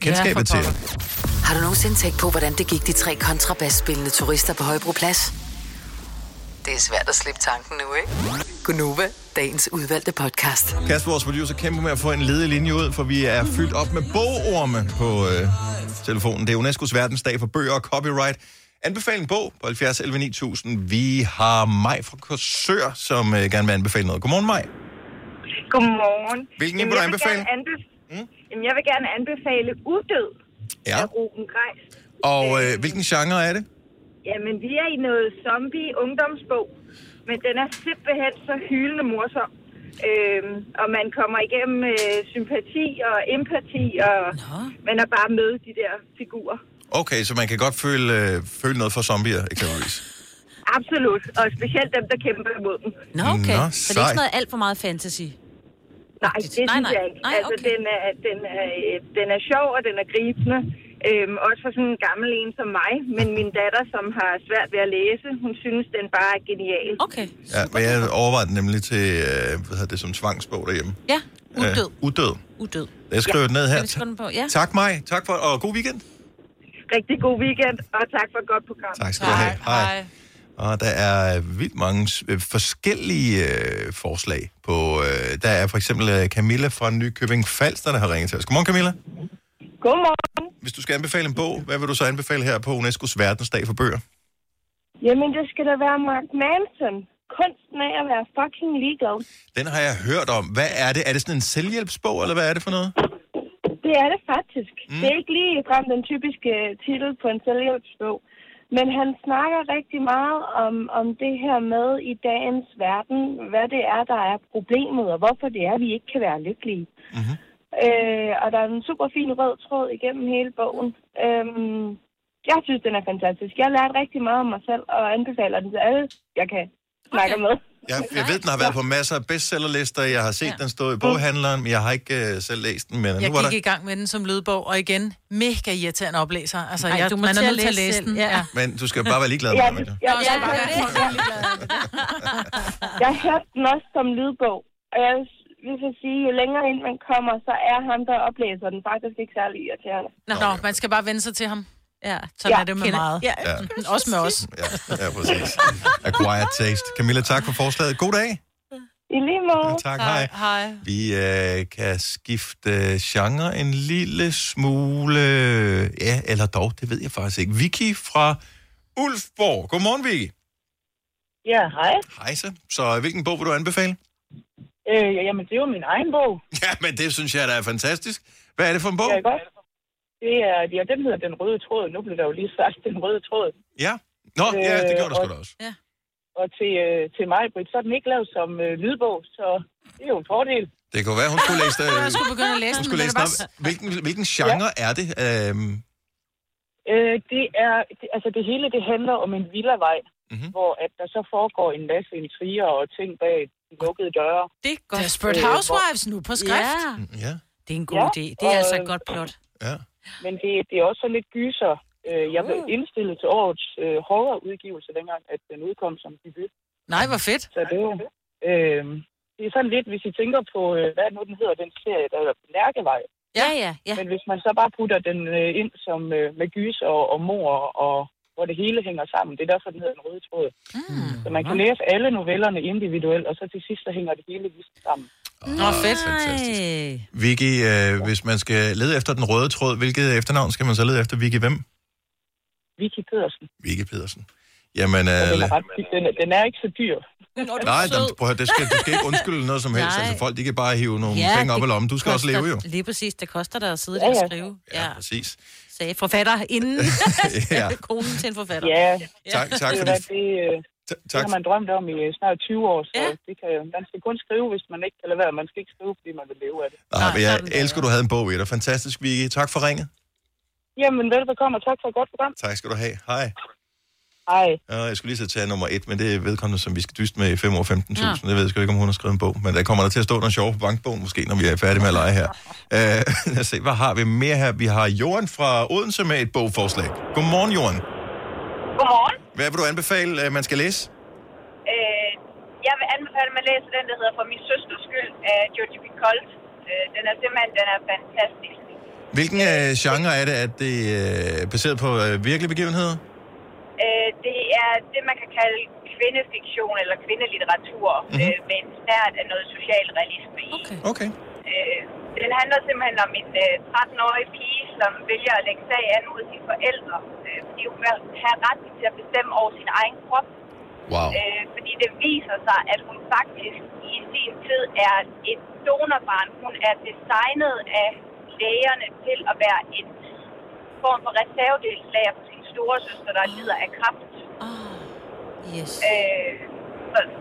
Speaker 1: Kendskabet til.
Speaker 4: Har du nogensinde tænkt på, hvordan det gik de tre kontrabasspillende turister på Højbroplads? Det er svært at slippe tanken nu, ikke? Gunova, dagens udvalgte podcast.
Speaker 1: Kasper, vores producer, kæmper med at få en ledig linje ud, for vi er fyldt op med bogorme på øh, telefonen. Det er UNESCO's verdensdag for bøger og copyright. Anbefal en bog på 70 11 9000. Vi har Maj fra Korsør, som øh, gerne vil anbefale noget. Godmorgen, Maj.
Speaker 13: Godmorgen.
Speaker 1: Hvilken
Speaker 13: Jamen,
Speaker 1: vil du
Speaker 13: jeg
Speaker 1: anbefale?
Speaker 13: Gerne anbe- mm? Jamen, jeg vil gerne anbefale Udød
Speaker 1: Ja.
Speaker 13: af Ruben Grejs.
Speaker 1: Og øh, hvilken genre er det?
Speaker 13: Jamen, vi er i noget zombie-ungdomsbog, men den er simpelthen så hyldende morsom. Øhm, og man kommer igennem øh, sympati og empati, og man er bare med de der figurer.
Speaker 1: Okay, så man kan godt føle, øh, føle noget for zombier, eksempelvis.
Speaker 13: Absolut, og specielt dem, der kæmper imod dem.
Speaker 3: Nå, okay.
Speaker 1: Nå,
Speaker 3: så det er ikke sådan noget alt for meget fantasy?
Speaker 13: Nej, det synes
Speaker 3: Nej, nej.
Speaker 13: jeg ikke.
Speaker 3: Nej,
Speaker 13: altså,
Speaker 3: okay.
Speaker 13: den, er, den, er, øh, den er sjov, og den er gribende. Øhm, også for sådan en gammel en som mig. Men min datter, som har svært ved at læse, hun synes, den bare er genial.
Speaker 3: Okay.
Speaker 1: Ja, men jeg overvejede den nemlig til, øh, hvad hedder det, som tvangsbog derhjemme.
Speaker 3: Ja, udød.
Speaker 1: Øh, udød.
Speaker 3: Udød.
Speaker 1: Jeg skriver
Speaker 13: Ja.
Speaker 1: det ned her.
Speaker 3: Den på? Ja.
Speaker 1: Tak mig. Tak for, og god weekend.
Speaker 13: Rigtig god weekend, og tak for et godt program.
Speaker 1: Tak skal du have. Hej. Og der er vildt mange øh, forskellige øh, forslag på... Øh, der er for eksempel øh, Camilla fra Nykøbing Falster, der har ringet til os. Godmorgen, Camilla.
Speaker 13: Godmorgen.
Speaker 1: Hvis du skal anbefale en bog, hvad vil du så anbefale her på UNESCO's verdensdag for bøger?
Speaker 13: Jamen, det skal da være Mark Manson. Kunsten af at være fucking legal.
Speaker 1: Den har jeg hørt om. Hvad er det? Er det sådan en selvhjælpsbog, eller hvad er det for noget?
Speaker 13: Det er det faktisk. Mm. Det er ikke lige frem den typiske titel på en selvhjælpsbog. Men han snakker rigtig meget om, om det her med i dagens verden, hvad det er, der er problemet, og hvorfor det er, vi ikke kan være lykkelige.
Speaker 1: Mm-hmm.
Speaker 13: Øh, og der er en super fin rød tråd igennem hele bogen. Øhm, jeg synes, den er fantastisk. Jeg har lært rigtig meget om mig selv, og anbefaler den til alle, jeg kan snakke okay. med.
Speaker 1: Jeg, jeg ved, den har været på masser af bestsellerlister. Jeg har set ja. den stå i boghandleren, men jeg har ikke øh, selv læst den. Men
Speaker 2: Jeg
Speaker 1: nu var
Speaker 2: gik
Speaker 1: der...
Speaker 2: i gang med den som lydbog, og igen, mega irriterende oplæser. Altså,
Speaker 3: Ej,
Speaker 2: jeg,
Speaker 3: du må
Speaker 2: man er nødt til at
Speaker 3: læse selv,
Speaker 2: den.
Speaker 3: ja.
Speaker 2: Ja.
Speaker 1: Men du skal bare være ligeglad
Speaker 13: Ja,
Speaker 1: med
Speaker 13: det-
Speaker 1: det.
Speaker 13: jeg, jeg,
Speaker 2: bare
Speaker 13: jeg,
Speaker 2: det.
Speaker 13: jeg hørte den også som lydbog, og jeg vil så sige, jo længere ind man kommer, så er ham, der oplæser den faktisk ikke særlig irriterende.
Speaker 2: Nå, Nå, man skal bare vende sig til ham.
Speaker 3: Ja,
Speaker 2: sådan
Speaker 13: Ja.
Speaker 2: er det med
Speaker 3: Kender-
Speaker 2: meget.
Speaker 3: Ja.
Speaker 2: Ja. Også med os.
Speaker 1: Ja, ja, præcis. Acquired taste. Camilla, tak for forslaget. God dag.
Speaker 13: I lige måde.
Speaker 1: Tak, hej.
Speaker 2: Hej.
Speaker 1: Vi øh, kan skifte genre en lille smule. Ja, eller dog, det ved jeg faktisk ikke. Vicky fra Ulfborg. Godmorgen, Vicky.
Speaker 14: Ja, hej.
Speaker 1: Hej så. Så hvilken bog vil du anbefale?
Speaker 14: Øh, jamen, det er jo min egen bog.
Speaker 1: Ja, men det synes jeg, der er fantastisk. Hvad er det for en bog?
Speaker 14: Ja, godt. Det er, ja, den hedder Den Røde Tråd. Nu blev der jo lige sagt Den Røde Tråd.
Speaker 1: Ja. Nå, ja, det gjorde der sgu da også.
Speaker 2: Ja.
Speaker 14: Og til, øh, til mig, Britt, så er den ikke lavet som øh, lydbog, så det er jo en fordel.
Speaker 1: Det kunne være, hun skulle læse det.
Speaker 2: Jeg skulle begynde at læse
Speaker 1: hun skulle læse
Speaker 2: den
Speaker 1: op. Hvilken, hvilken genre er det? Øhm,
Speaker 14: Øh, det er, det, altså det hele, det handler om en villavej,
Speaker 1: Mhm.
Speaker 14: mm-hmm. hvor at der så foregår en masse intriger og ting bag de lukkede døre.
Speaker 3: Det er godt.
Speaker 2: Desperate
Speaker 14: Øh,
Speaker 2: Housewives nu på skrift.
Speaker 3: Ja,
Speaker 1: ja.
Speaker 3: det er en god
Speaker 14: Ja,
Speaker 3: idé. Det er
Speaker 14: og-
Speaker 3: altså et godt plot.
Speaker 1: Ja.
Speaker 14: Men det, det er også så lidt gyser. Øh, jeg blev indstillet til årets øh, horrorudgivelse dengang, at den udkom som debut.
Speaker 2: Nej, hvor fedt.
Speaker 14: Så det er jo, øh, det er sådan lidt, hvis I tænker på, øh, hvad nu den hedder, den serie, der hedder Lærkevej.
Speaker 3: Ja, ja, ja.
Speaker 14: Men hvis man så bare putter den øh, ind som øh, med gys og, og mor, og hvor det hele hænger sammen, det er derfor, den hedder Den Røde Tråd. Mm. Så man kan læse alle novellerne individuelt, og så til sidst, så hænger det hele lige sammen.
Speaker 2: Nå, fedt.
Speaker 1: Fantastisk. Vicky, øh, hvis man skal lede efter den røde tråd, hvilket efternavn skal man så lede efter? Vicky hvem?
Speaker 14: Vicky Pedersen.
Speaker 1: Vicky Pedersen. Jamen, øh,
Speaker 14: den, er ret, den, er, den er ikke så dyr.
Speaker 1: nej, der, prøv at, det skal, du skal ikke undskylde noget som helst.
Speaker 3: Nej.
Speaker 1: Altså, folk de kan bare hive nogle
Speaker 3: Ja,
Speaker 1: penge op i lommen. Du skal også
Speaker 3: koster-
Speaker 1: leve jo.
Speaker 3: Lige præcis, det koster dig at sidde
Speaker 14: Ja,
Speaker 3: der og
Speaker 14: ja.
Speaker 3: skrive.
Speaker 1: Ja, præcis.
Speaker 3: Sagde forfatter inden
Speaker 1: Ja.
Speaker 3: konen til en forfatter.
Speaker 14: Ja,
Speaker 1: Tak, tak
Speaker 14: det,
Speaker 1: for det.
Speaker 14: det, øh, det
Speaker 1: tak.
Speaker 14: har man drømt om i øh, snart 20 år, så ja. det kan, man skal kun skrive, hvis man ikke kan lade være. Man skal ikke skrive, fordi man vil leve af det.
Speaker 1: Nej, men jeg elsker, du havde en bog i dig. Fantastisk, Vicky. Tak for ringet.
Speaker 14: Jamen, velbekomme, og tak for et godt program.
Speaker 1: Tak skal du have. Hej.
Speaker 14: Hej.
Speaker 1: Ja, jeg skulle lige så tage nummer et, men det er vedkommende, som vi skal dyste med i 5 år 15.000.
Speaker 14: Ja.
Speaker 1: Jeg ved sgu ikke, om hun har skrevet en bog, men der kommer der til at stå noget sjovt på bankbogen, måske, når vi er færdige med at lege her. Uh, lad os se, hvad har vi mere her? Vi har Johan fra Odense med et bogforslag. Godmorgen, Johan.
Speaker 15: Godmorgen.
Speaker 1: Hvad vil du anbefale, at man skal læse?
Speaker 15: Øh, jeg vil anbefale, at man læser den, der hedder For min søsters skyld af Georgie B. Colt. Øh, den er simpelthen den er fantastisk.
Speaker 1: Hvilken uh, genre er det, at det er uh, baseret på uh, virkelige begivenheder?
Speaker 15: Øh, det er det, man kan kalde kvindefiktion eller kvindelitteratur, mm-hmm. øh, med en snært af noget social realisme i.
Speaker 1: Okay. okay.
Speaker 15: Øh, den handler simpelthen om en øh, 13-årig pige, som vælger at lægge sag an mod sine forældre, øh, fordi hun vil have retten til at bestemme over sin egen krop.
Speaker 1: Wow.
Speaker 15: Øh, fordi det viser sig, at hun faktisk i sin tid er et donorbarn. Hun er designet af lægerne til at være en form for reservedelslager for sin store søster, der lider af kræft.
Speaker 3: Yes.
Speaker 15: Øh,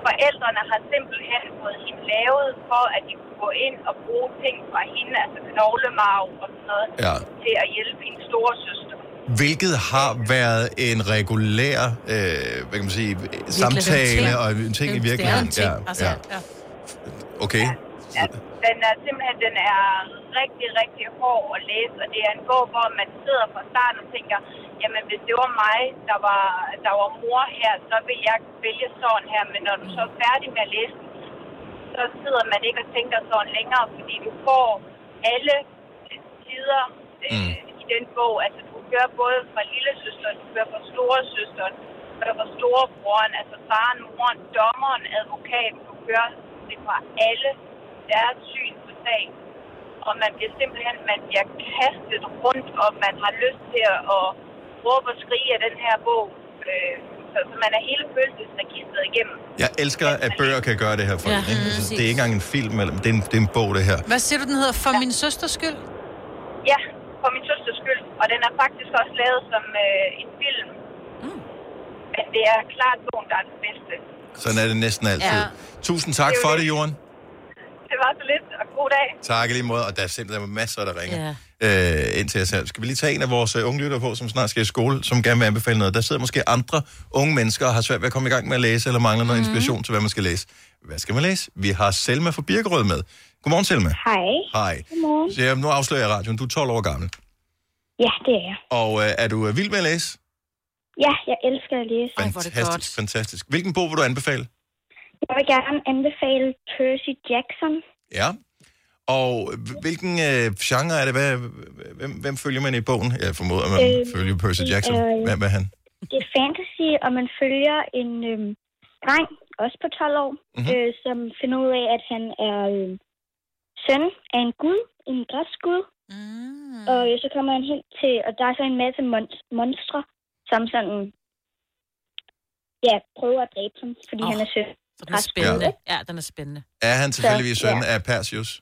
Speaker 15: forældrene har simpelthen fået hende lavet for, at de gå ind og bruge ting fra hende, altså knoglemarv og sådan noget,
Speaker 1: Ja.
Speaker 15: til at hjælpe hendes store søster.
Speaker 1: Hvilket har været en regulær, øh, hvad kan man sige, samtale og en ting i virkeligheden.
Speaker 15: Det er en ting, altså, ja.
Speaker 1: Okay.
Speaker 15: Ja, den er simpelthen den er rigtig, rigtig hård at læse, og det er en bog, hvor man sidder fra starten og tænker, jamen hvis det var mig, der var, der var mor her, så vil jeg vælge sådan her, men når du så er færdig med at læse den, så sidder man ikke og tænker sådan længere, fordi du får alle sider øh, i den bog. Altså du hører både fra lille søsteren, du hører fra store søsteren, du hører fra storebroren, altså faren, moren, dommeren, advokaten, du hører det fra alle deres syn på sagen. Og man bliver simpelthen, man bliver kastet rundt, og man har lyst til at, at råbe og skrige af den her bog. Øh, så, så man er hele følelsesregistret igennem.
Speaker 1: Jeg elsker, at bøger kan gøre det her for
Speaker 2: Ja,
Speaker 1: ja, ikke?
Speaker 2: mm,
Speaker 1: Altså. Det er ikke engang en film, eller det er en, det er en bog, det her.
Speaker 2: Hvad siger du, den hedder? For min søsters skyld?
Speaker 15: Ja, for min søsters skyld. Og den er faktisk også lavet som øh, en film.
Speaker 2: Mm.
Speaker 15: Men det er klart bogen, der er den bedste.
Speaker 1: Sådan er det næsten altid.
Speaker 15: Ja.
Speaker 1: Tusind tak
Speaker 15: Det
Speaker 1: for
Speaker 15: det.
Speaker 1: det, Jorden.
Speaker 15: Det var så lidt, og god dag.
Speaker 1: Tak i lige måde, og der er simpelthen masser, der ringer ja. øh, ind til os her. Skal vi lige tage en af vores uh, unge lyttere på, som snart skal i skole, som gerne vil anbefale noget? Der sidder måske andre unge mennesker og har svært ved at komme i gang med at læse, eller mangler noget inspiration til, hvad man skal læse. Hvad skal man læse? Vi har Selma fra Birkerød med. Godmorgen, Selma.
Speaker 16: Hej.
Speaker 1: Hej.
Speaker 16: Godmorgen.
Speaker 1: Så jeg, nu afslører jeg radioen. Du er 12 år gammel.
Speaker 16: Ja, det er jeg.
Speaker 1: Og øh, er du øh, vild med at læse?
Speaker 16: Ja, jeg elsker at læse.
Speaker 1: Fantastisk, fantastisk. Hvilken bog vil du anbefale?
Speaker 16: Jeg vil gerne anbefale Percy Jackson.
Speaker 1: Ja. Og hvilken øh, genre er det? Hvad, hvem, hvem følger man i bogen? Jeg formoder, at man øh,
Speaker 16: Øh,
Speaker 1: følger Percy Jackson.
Speaker 16: er-
Speaker 1: Hvem er han?
Speaker 16: Det er fantasy, og man følger en øhm, dreng, også på 12 år,
Speaker 1: Mhm.
Speaker 16: mm-hmm. øh, som finder ud af, at han er øh, søn af en gud, en græsgud. Mm. Og øh, så kommer han hen til, og der er så en masse mon- monstre, som sådan, ja, prøver at dræbe ham, fordi oh. han er søn.
Speaker 3: Den er spændende. Ja, den er spændende.
Speaker 1: Er han tilfældigvis
Speaker 16: Så,
Speaker 1: søn
Speaker 16: ja.
Speaker 1: af Perseus?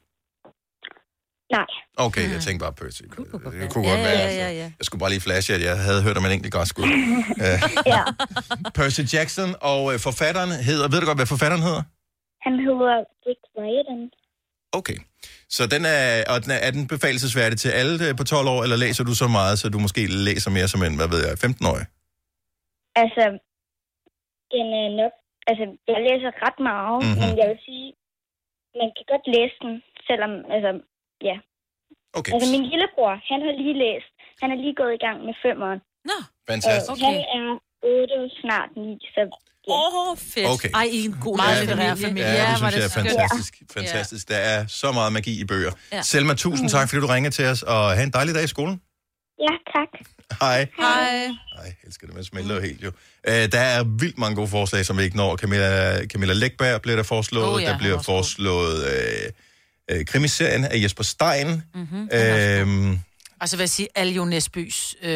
Speaker 16: Nej.
Speaker 1: Okay, jeg tænkte bare Percy. Det kunne
Speaker 3: Ja,
Speaker 1: godt
Speaker 3: ja,
Speaker 1: være.
Speaker 3: ja,
Speaker 1: altså.
Speaker 3: ja, ja.
Speaker 1: Jeg skulle bare lige flashe, at jeg havde hørt om en enkelt græskud. Øh,
Speaker 16: ja.
Speaker 1: Percy Jackson og øh, forfatteren hedder... Ved du godt, hvad forfatteren hedder?
Speaker 16: Han hedder Rick Riordan.
Speaker 1: Okay. Så den er, og den er, er den befalelsesværdig til alle øh, på 12 år, eller læser du så meget, så du måske læser mere som en, hvad ved jeg, 15-årig?
Speaker 16: Altså, den er nok... Altså, jeg læser ret meget,
Speaker 1: Mhm.
Speaker 16: mm-hmm. men jeg vil sige, man kan godt læse den, selvom, altså, ja.
Speaker 1: Okay.
Speaker 16: Altså, min lillebror, han har lige læst. Han er lige gået i gang med femeren.
Speaker 3: Nå,
Speaker 1: Fantastisk.
Speaker 16: Og han er 8, snart 9, så... Ja.
Speaker 3: Åh, oh, fedt.
Speaker 1: Okay.
Speaker 3: Ej, I er en god
Speaker 2: Meget litterær
Speaker 3: familie.
Speaker 2: familie.
Speaker 1: Ja, det synes jeg er fantastisk. Fantastisk. Der er så meget magi i bøger.
Speaker 3: Ja.
Speaker 1: Selma, tusind tak, fordi du ringer til os, og have en dejlig dag i skolen.
Speaker 16: Ja, tak.
Speaker 1: Hej.
Speaker 2: Hej.
Speaker 1: Ej, jeg elsker det, man smelter helt jo. Øh, der er vildt mange gode forslag, som vi ikke når. Camilla, Camilla Lækberg bliver der foreslået.
Speaker 2: Oh ja,
Speaker 1: der bliver
Speaker 2: er
Speaker 1: foreslået øh, øh, krimiserien af Jesper Stein.
Speaker 2: Mhm.
Speaker 1: Øhm,
Speaker 2: Altså vil jeg sige, Aljo Nesbys, øh,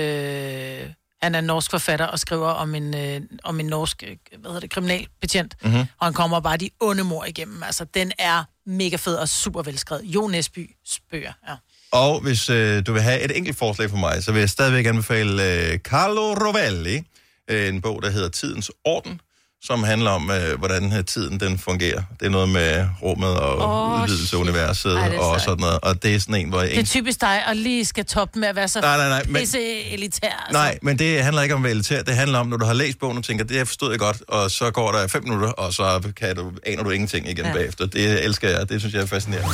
Speaker 2: han er en norsk forfatter og skriver om en, øh, om en norsk, øh, hvad hedder det, kriminalbetjent.
Speaker 1: Mhm.
Speaker 2: Mm-hmm. Og han kommer bare de onde mor igennem. Altså, den er mega fed og super velskrevet. Jo Nesbys bøger, ja
Speaker 1: og hvis øh, du vil have et enkelt forslag fra mig, så vil jeg stadigvæk anbefale øh, Carlo Rovelli, øh, en bog, der hedder Tidens Orden, som handler om, øh, hvordan øh, tiden den fungerer. Det er noget med rummet og oh, udvidelse af universet
Speaker 2: Ej,
Speaker 1: og sådan noget. Og det er sådan en, hvor jeg
Speaker 2: Det er typisk dig, og lige skal toppe med at være så
Speaker 1: Nej, nej, nej, men-
Speaker 2: pisse elitær. Altså.
Speaker 1: Nej, men det handler ikke om at være elitær. Det handler om, når du har læst bogen og tænker, det her forstod jeg godt, og så går der fem minutter, og så kan du, aner du ingenting igen
Speaker 4: ja.
Speaker 1: bagefter. Det elsker jeg, det synes jeg er fascinerende.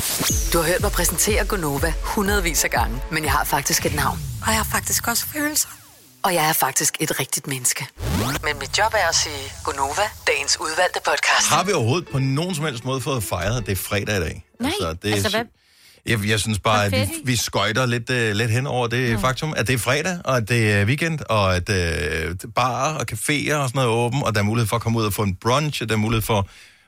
Speaker 4: Du har hørt mig præsentere Gonova hundredvis af gange, men jeg har faktisk et navn. Og jeg har faktisk også følelser. Og jeg er faktisk et rigtigt menneske. Men mit job er at sige Gonova, dagens udvalgte podcast.
Speaker 1: Har vi overhovedet på nogen som helst måde fået fejret, at det er fredag i dag?
Speaker 4: Nej,
Speaker 1: det er,
Speaker 4: altså hvad?
Speaker 1: Jeg, jeg synes bare, at vi, vi skøjter lidt, uh, lidt hen over det ja. faktum, at det er fredag, og at det er weekend, og at uh, barer og caféer og sådan noget er åben, og der er mulighed for at komme ud og få en brunch, og der er mulighed for,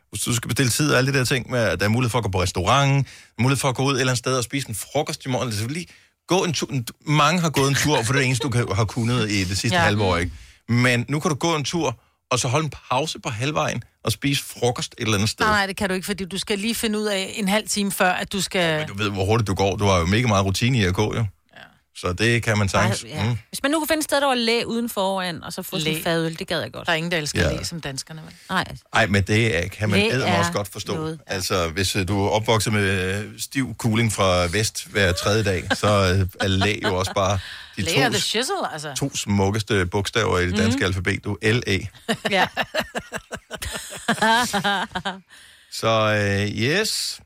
Speaker 1: hvis du skal bestille tid og alle de der ting, med, at der er mulighed for at gå på restaurant, mulighed for at gå ud et eller andet sted og spise en frokost i morgen. Det er lige gå en tur. Mange har gået en tur, for det er det eneste, du kan, har kunnet i det sidste
Speaker 2: Ja.
Speaker 1: halve år, ikke? Men nu kan du gå en tur, og så holde en pause på halvvejen, og spise frokost et eller andet sted.
Speaker 2: Nej, nej, det kan du ikke, fordi du skal lige finde ud af en halv time før, at du skal...
Speaker 1: Du ved, hvor hurtigt du går. Du har jo mega meget rutine i at gå, jo. Så det kan man sagtens.
Speaker 3: Ej, ja.
Speaker 1: Mm.
Speaker 3: Hvis man nu kunne finde et sted, der var læ uden foran, og så få en fadøl, det gad jeg godt.
Speaker 2: Der er ingen, der elsker
Speaker 1: Ja.
Speaker 2: læ som danskerne. Vel?
Speaker 3: Nej.
Speaker 1: Ej, men det er- kan man æder
Speaker 3: er
Speaker 1: også godt forstå.
Speaker 3: noget,
Speaker 1: ja. Altså, hvis øh, du er opvokset med øh, stiv cooling fra vest hver tredje dag, så øh, er læ jo også bare de
Speaker 2: Læ
Speaker 1: to,
Speaker 2: the shizzle, altså.
Speaker 1: to smukkeste bogstaver i det danske
Speaker 2: Mhm.
Speaker 1: alfabet. Du er L-A.
Speaker 3: Ja.
Speaker 1: Så øh, yes.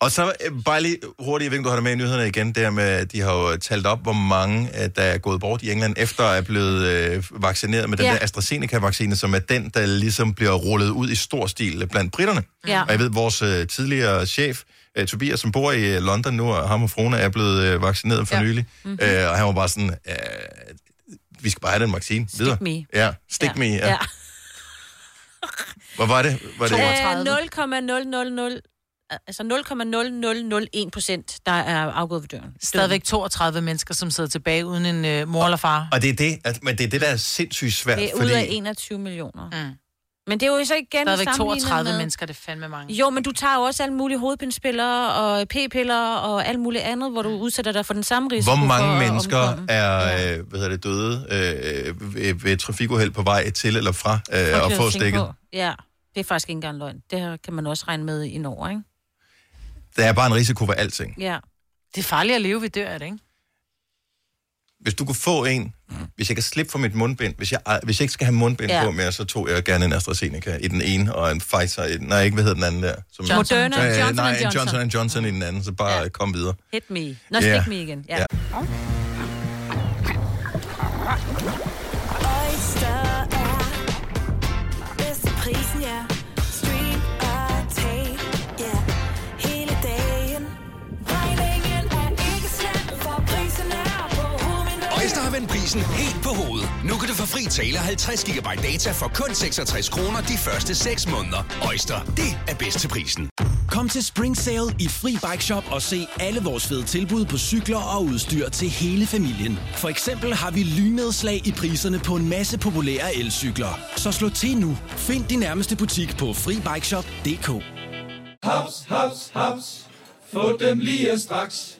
Speaker 1: Og så øh, bare lige hurtigt, jeg ved ikke, du har det med i nyhederne igen, det her med, at de har jo talt op, hvor mange øh, der er gået bort i England, efter at er blevet øh, vaccineret med den
Speaker 3: Ja.
Speaker 1: der AstraZeneca-vaccine, som er den, der ligesom bliver rullet ud i stor stil blandt britterne.
Speaker 3: Ja.
Speaker 1: Og jeg ved, vores øh, tidligere chef, øh, Tobias, som bor i øh, London nu, og ham og fruen er blevet øh, vaccineret for
Speaker 3: Ja.
Speaker 1: nylig.
Speaker 3: Mhm.
Speaker 1: Mm-hmm. Øh, og han var bare sådan, øh, vi skal bare have den vaccine videre.
Speaker 3: me.
Speaker 1: Ja, stik
Speaker 3: Ja.
Speaker 1: me, ja.
Speaker 3: Ja.
Speaker 1: Hvor var det? Var det
Speaker 3: Øh, 0,000 altså 0,0001 procent, der er afgået ved døren.
Speaker 2: Stadigvæk 32 mennesker, som sidder tilbage uden en øh, mor eller far.
Speaker 1: Og det er det, at, men det er det, der er sindssygt svært,
Speaker 3: Det er ud
Speaker 1: fordi...
Speaker 3: af 21 millioner. Mm. Men det er jo så igen
Speaker 2: Stadigvæk
Speaker 3: sammenlignet
Speaker 2: 32
Speaker 3: med...
Speaker 2: mennesker, det er fandme mange.
Speaker 3: Jo, men du tager jo også alle mulige hovedpindspillere og p-piller og alt muligt andet, hvor du udsætter dig for den samme risiko
Speaker 1: Hvor mange
Speaker 3: for at
Speaker 1: mennesker
Speaker 3: omkomme.
Speaker 1: er øh, hvad hedder det, døde øh, ved, ved trafikuheld på vej til eller fra øh, at få stikket?
Speaker 3: på. Ja, det er faktisk ikke engang løgn. Det her kan man også regne med i Norge, ikke?
Speaker 1: Der er bare en risiko for alting.
Speaker 3: Ja.
Speaker 2: Det er farligt at leve ved dør, det ikke?
Speaker 1: Hvis du kunne få en, hvis jeg kan slippe for mit mundbind, hvis jeg, hvis jeg ikke skal have mundbind
Speaker 2: Ja.
Speaker 1: på mere, så tog jeg gerne en AstraZeneca i den ene, og en Pfizer i den, nej, ikke hvad hedder den anden der? Som,
Speaker 3: Johnson. Moderna,
Speaker 1: Øh,
Speaker 3: Johnson
Speaker 1: nej,
Speaker 3: Johnson.
Speaker 1: Johnson Johnson i den anden, så bare ja. kom videre.
Speaker 3: Hit me. Nå,
Speaker 1: Ja.
Speaker 3: stik me igen. Ja.
Speaker 1: Ja.
Speaker 10: Prisen
Speaker 11: helt på hovedet. Nu kan du få fri tale 50 GB data for kun 66 kroner de første 6 måneder. Øjster, det er bedst til prisen.
Speaker 12: Kom til Spring Sale i Fri Bike Shop og se alle vores fede tilbud på cykler og udstyr til hele familien. For eksempel har vi lynedslag i priserne på en masse populære elcykler. Så slå til nu. Find din nærmeste butik på FriBikeShop.dk
Speaker 8: Haps, haps, haps. Få dem lige straks.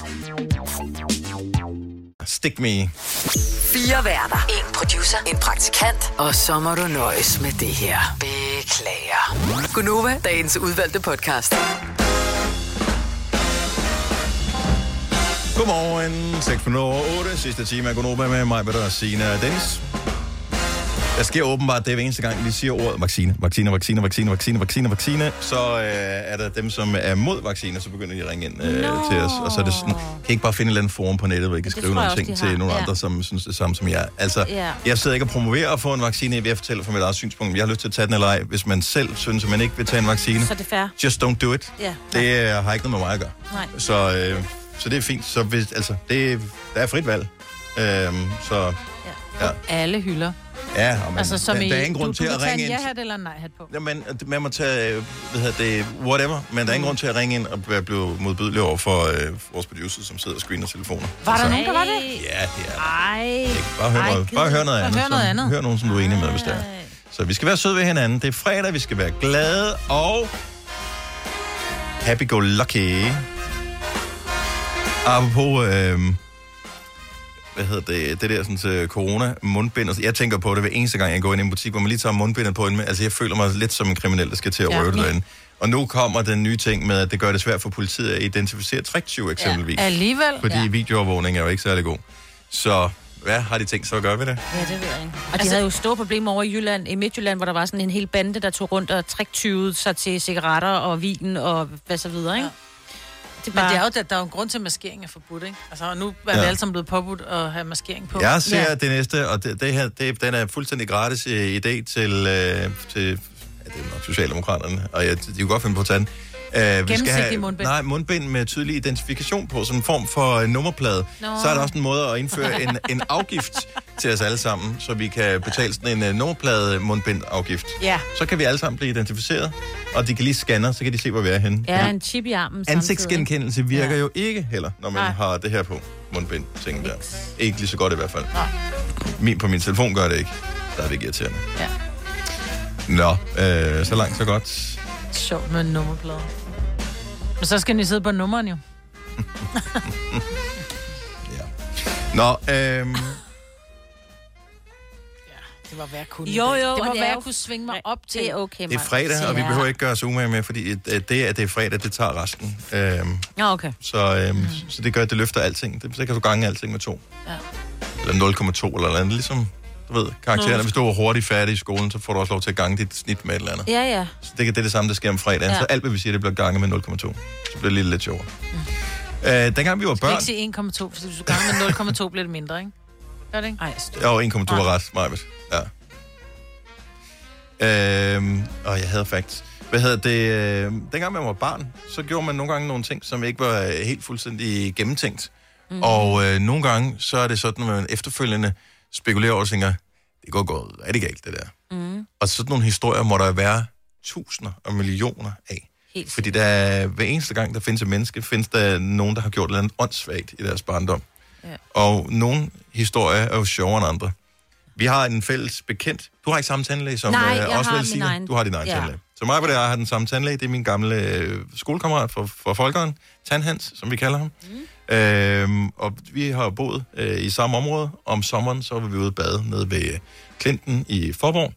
Speaker 1: Stick me.
Speaker 4: Fire værter. En producer. En praktikant. Og så må du nøjes med det her. Beklager. Gunova, dagens udvalgte podcast.
Speaker 1: Godmorgen, 6 over 8. Sidste time er Gunova med mig, Peter og Signe og Dennis. Der sker åbenbart det hver eneste gang, vi siger ordet vaccine. Vaccine, vaccine, vaccine, vaccine, vaccine, vaccine. Så øh, er der dem, som er mod vaccine, så begynder de at ringe ind øh, til os. Og så er det sådan, kan I ikke bare finde et eller andet forum på nettet, hvor I kan
Speaker 3: Det
Speaker 1: skrive nogle ting til nogle
Speaker 3: Ja.
Speaker 1: andre, som synes det samme som jeg. Altså,
Speaker 3: Ja.
Speaker 1: jeg sidder ikke og promoverer at få en vaccine. Jeg vil fortælle fra mit eget synspunkt. Jeg har lyst til at tage den eller ej. Hvis man selv synes, at man ikke vil tage en vaccine,
Speaker 3: Så er det fair.
Speaker 1: just don't do it.
Speaker 3: Ja.
Speaker 1: Det øh, har ikke noget med mig at gøre.
Speaker 3: Nej.
Speaker 1: Så, øh, så det er fint. Så hvis, altså, det, der er frit valg. Øhm, så ja.
Speaker 2: Alle hylder.
Speaker 1: Ja, og man,
Speaker 2: altså, som
Speaker 1: der,
Speaker 2: i,
Speaker 1: der er ingen grund
Speaker 2: du,
Speaker 1: til
Speaker 2: du
Speaker 1: at
Speaker 2: kan tage
Speaker 1: ringe
Speaker 2: en
Speaker 1: ind.
Speaker 2: ja-hat eller en nej-hat på.
Speaker 1: Jamen, man må tage, hvad hedder det, whatever, men der er ingen grund til at ringe ind og blevet modbydelig over for øh, vores producer, som sidder og screener telefoner.
Speaker 2: Var der
Speaker 1: Så-
Speaker 2: nogen, der var det?
Speaker 1: Ja, det er
Speaker 3: Ej.
Speaker 1: Bare hør,
Speaker 3: Ej,
Speaker 1: noget, bare hør noget andet.
Speaker 2: hør noget andet.
Speaker 1: Hør nogen, som du er enig med, hvis det er. Så vi skal være søde ved hinanden. Det er fredag, vi skal være glade og happy-go-lucky. Apropos, øh, hvad hedder det, det der sådan, til corona, mundbind. og så- Jeg tænker på det hver eneste gang, jeg går ind i en butik, hvor man lige tager mundbindet på. Altså, jeg føler mig lidt som en kriminel, der skal til at
Speaker 2: Ja.
Speaker 1: røve det derinde. Og nu kommer den nye ting med, at det gør det svært for politiet at identificere triktyve eksempelvis.
Speaker 2: Ja. Alligevel.
Speaker 1: Fordi
Speaker 2: Ja.
Speaker 1: videoovervågning er jo ikke særlig god. Så hvad har de tænkt så at gøre ved det?
Speaker 3: Ja, det ved jeg ikke. Og de havde jo store problemer over i Jylland, i Midtjylland, hvor der var sådan en hel bande, der tog rundt og triktyvede sig til cigaretter og vin og hvad så videre, ikke?
Speaker 2: Det Men det er jo, der, der er jo en grund til, at maskering er forbudt, ikke? Altså, og nu er
Speaker 1: Ja.
Speaker 2: vi alle sammen blevet påbudt at have maskering på.
Speaker 1: Jeg ser ja. det næste, og det, det her, det, den er fuldstændig gratis øh, idé til, øh, til ja, det er nok Socialdemokraterne, og ja, de kunne godt finde på at tage den. Uh,
Speaker 2: Gennemsigtige mundbind.
Speaker 1: Nej, mundbind med tydelig identifikation på, sådan en form for uh, nummerplade.
Speaker 2: Nå.
Speaker 1: Så er der også en måde at indføre en, en afgift til os alle sammen, så vi kan betale sådan en uh, nummerplade mundbind afgift.
Speaker 2: Ja.
Speaker 1: Så kan vi alle sammen blive identificeret, og de kan lige scanne, så kan de se, hvor vi er henne.
Speaker 3: Ja, en chip i armen
Speaker 1: Ansigtsgenkendelse virker ja. jo ikke heller, når man
Speaker 3: Nej.
Speaker 1: har det her på mundbind ting der. Ikke lige så godt i hvert fald. Min, på min telefon gør det ikke. Stadigvæk irriterende.
Speaker 2: Ja.
Speaker 1: Nå, øh, så langt så godt.
Speaker 2: Sjovt med en nummerplade. Men så skal ni sidde på nummeren jo.
Speaker 1: Nå, øhm,
Speaker 2: Det var hvad jeg kunne.
Speaker 3: Jo, jo,
Speaker 2: Det var hvad jeg kunne svinge mig op til.
Speaker 3: Det er okay,
Speaker 1: det er fredag, og vi behøver ikke gøre os umage med, fordi øh, det, at det er fredag, det tager resten. Øhm,
Speaker 3: Ja, okay.
Speaker 1: så, øhm, så det gør, at det løfter alting. Det, så kan du gange alting med to.
Speaker 2: Ja.
Speaker 1: Eller 0,2 eller andet. Ligesom, du ved, karaktererne.
Speaker 3: Nå.
Speaker 1: Hvis du er hurtigt færdig i skolen, så får du også lov til at gange dit snit med et eller andet.
Speaker 3: Ja, ja.
Speaker 1: Så det, det er det samme, der sker om fredagen.
Speaker 3: Ja.
Speaker 1: Så alt, hvad vi siger, det bliver gange med 0,2. Så bliver det lidt, lidt sjovere. Mm. Øh, dengang vi var børn...
Speaker 2: ikke sige 1,2, for hvis du ganger med 0,2 bliver det mindre, ikke? Gør det ikke?
Speaker 3: Ej,
Speaker 1: Jo, 1,2 var ret, Majbet. Ja. Øhm, og jeg havde faktisk... Hvad hedder det? Øh, dengang man var barn, så gjorde man nogle gange nogle ting, som ikke var helt fuldstændig gennemtænkt. Mm. Og øh, nogle gange, så er det sådan, at man efterfølgende spekulerer over og tænker, det går gået rigtig galt, det der.
Speaker 3: Mm.
Speaker 1: Og sådan nogle historier må der være tusinder og millioner af.
Speaker 3: Helt
Speaker 1: Fordi der, er- hver eneste gang, der findes et menneske, findes der nogen, der har gjort noget åndssvagt i deres barndom.
Speaker 3: Ja.
Speaker 1: Og nogle historier er jo sjovere end andre. Vi har en fælles bekendt. Du har ikke samme tandlæge som
Speaker 3: Nej,
Speaker 1: øh,
Speaker 3: jeg
Speaker 1: også
Speaker 3: har min egen.
Speaker 1: Du har din egen
Speaker 3: Ja.
Speaker 1: tandlæge. Så mig og jeg har den samme tandlæge. Det er min gamle øh, skolekammerat fra, fra Folkeren. Tandhans, som vi kalder ham. Mm. Øhm, og vi har boet øh, i samme område. Om sommeren, så var vi ude at bade nede ved Klinten i Forborg.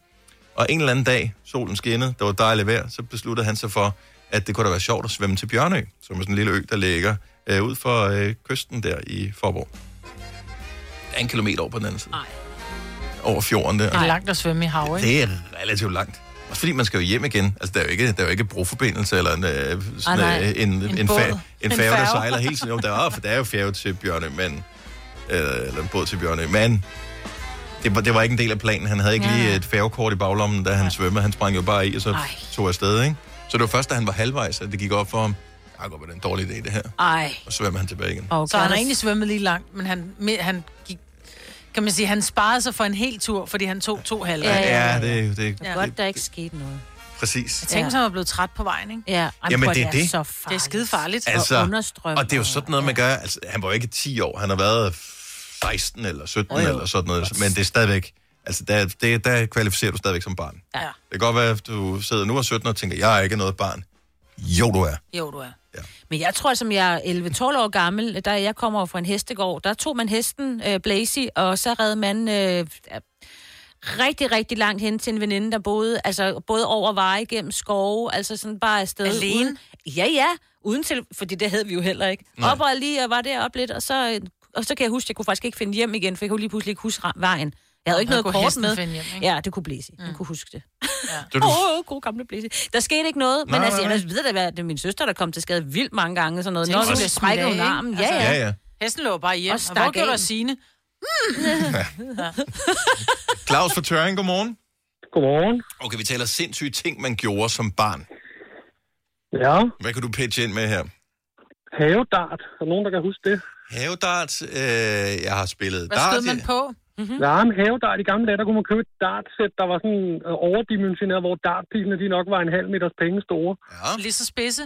Speaker 1: Og en eller anden dag, solen skinnede, der var dejligt vejr, så besluttede han sig for, at det kunne da være sjovt at svømme til Bjørnø, som er sådan en lille ø, der ligger øh, ud for øh, kysten der i Forborg. Der er en kilometer over på den anden side.
Speaker 3: Nej.
Speaker 1: Over fjorden der.
Speaker 2: Det er langt at svømme i hav, ikke?
Speaker 1: Det er relativt langt. Også fordi man skal jo hjem igen. Altså, der er jo ikke, der er jo ikke broforbindelse eller en, øh, sådan,
Speaker 2: Ah, nej.
Speaker 1: øh, en,
Speaker 2: En
Speaker 1: en, en,
Speaker 2: båd.
Speaker 1: fa- en
Speaker 2: En
Speaker 1: færge, der
Speaker 2: færge.
Speaker 1: sejler hele tiden. Jo, der er, der er jo færge til Bjørnø, men... Eller, eller en båd til Bjørnø. Men det var, det var ikke en del af planen. Han havde ikke
Speaker 2: Ja,
Speaker 1: lige
Speaker 2: ja.
Speaker 1: et færgekort i baglommen, da han svømmede. Han sprang jo bare i, og så
Speaker 3: Ej.
Speaker 1: tog afsted, ikke? Så det var først, da han var halvvejs, at det gik op for ham. Jeg går, det er en dårlig idé, det her.
Speaker 3: Ej.
Speaker 1: Og så svømmer han tilbage igen.
Speaker 3: Okay.
Speaker 2: Så han har egentlig svømmet lige langt, men han, han kan man sige, han sparede sig for en hel tur, fordi han tog to halve.
Speaker 3: Ja, ja,
Speaker 1: Ja, det, det,
Speaker 3: Ja. Godt, der ikke skete noget.
Speaker 1: præcis.
Speaker 2: Jeg tænker, ja. han var blevet træt på vejen, ikke?
Speaker 3: Ja, ej,
Speaker 1: Jamen,
Speaker 3: prøv,
Speaker 1: det er det.
Speaker 3: så
Speaker 2: Det er
Speaker 3: farligt.
Speaker 2: skide farligt.
Speaker 1: Altså,
Speaker 3: Og.
Speaker 1: Og det er jo sådan noget, man gør. Altså, han var jo ikke 10 år. Han har været 16 eller 17
Speaker 3: Jo, jo.
Speaker 1: eller sådan noget. Men det er stadigvæk... Altså, der, det, der kvalificerer du stadigvæk som barn.
Speaker 2: Ja.
Speaker 1: Det kan godt være, at du sidder nu og 17 og tænker, jeg er ikke noget barn. Jo, du er.
Speaker 2: Jo, du er.
Speaker 3: Men jeg tror, som jeg er 11-12 år gammel, da jeg kommer over fra en hestegård, der tog man hesten øh, Blazy, og så red man øh, rigtig, rigtig langt hen til en veninde, der boede, altså både over veje, gennem skove, altså sådan bare afsted.
Speaker 2: Alene?
Speaker 3: Uden, ja, ja, uden til, fordi det havde vi jo heller ikke.
Speaker 1: Nej.
Speaker 3: Op og lige og var deroppe lidt, og så, øh, og så kan jeg huske, jeg kunne faktisk ikke finde hjem igen, for jeg kunne lige pludselig ikke huske vejen. Jeg havde
Speaker 2: Nå,
Speaker 3: ikke noget kort med.
Speaker 2: hjem, ikke?
Speaker 3: ja, det kunne Blazy. Mm. Jeg kunne huske det.
Speaker 1: Det, du,
Speaker 3: Åh, oh, god gamle Blazy. Der skete ikke noget, men
Speaker 1: Nej,
Speaker 3: altså,
Speaker 1: nej,
Speaker 3: jeg
Speaker 1: nej.
Speaker 3: ved da, at det er min søster, der kom til skade vildt mange gange. Sådan noget.
Speaker 2: Tænk,
Speaker 3: Nå,
Speaker 2: hvis
Speaker 3: så
Speaker 2: det er
Speaker 3: sprækker
Speaker 2: smidt af,
Speaker 3: hun
Speaker 2: ikke?
Speaker 3: armen.
Speaker 2: Altså,
Speaker 3: Ja, ja.
Speaker 1: ja.
Speaker 2: Hesten lå bare hjem.
Speaker 3: Og
Speaker 2: Og, hvor gjorde
Speaker 3: af.
Speaker 2: der Signe?
Speaker 1: Claus fra Tøring, godmorgen.
Speaker 17: Godmorgen.
Speaker 1: Okay, vi taler sindssyge ting, man gjorde som barn.
Speaker 17: Ja,
Speaker 1: Hvad kan du pitche ind med her?
Speaker 17: havedart. Er der nogen, der kan huske det?
Speaker 1: Havedart. Øh, jeg har spillet
Speaker 2: Hvad
Speaker 1: dart.
Speaker 2: skød man på?
Speaker 17: Mm-hmm. Ja, men havedart i gamle dage, der kunne man købe et dartsæt, der var sådan øh, overdimensioneret, hvor dartpilene de nok var en halv meters penge store.
Speaker 1: Ja.
Speaker 2: Lige så spidse.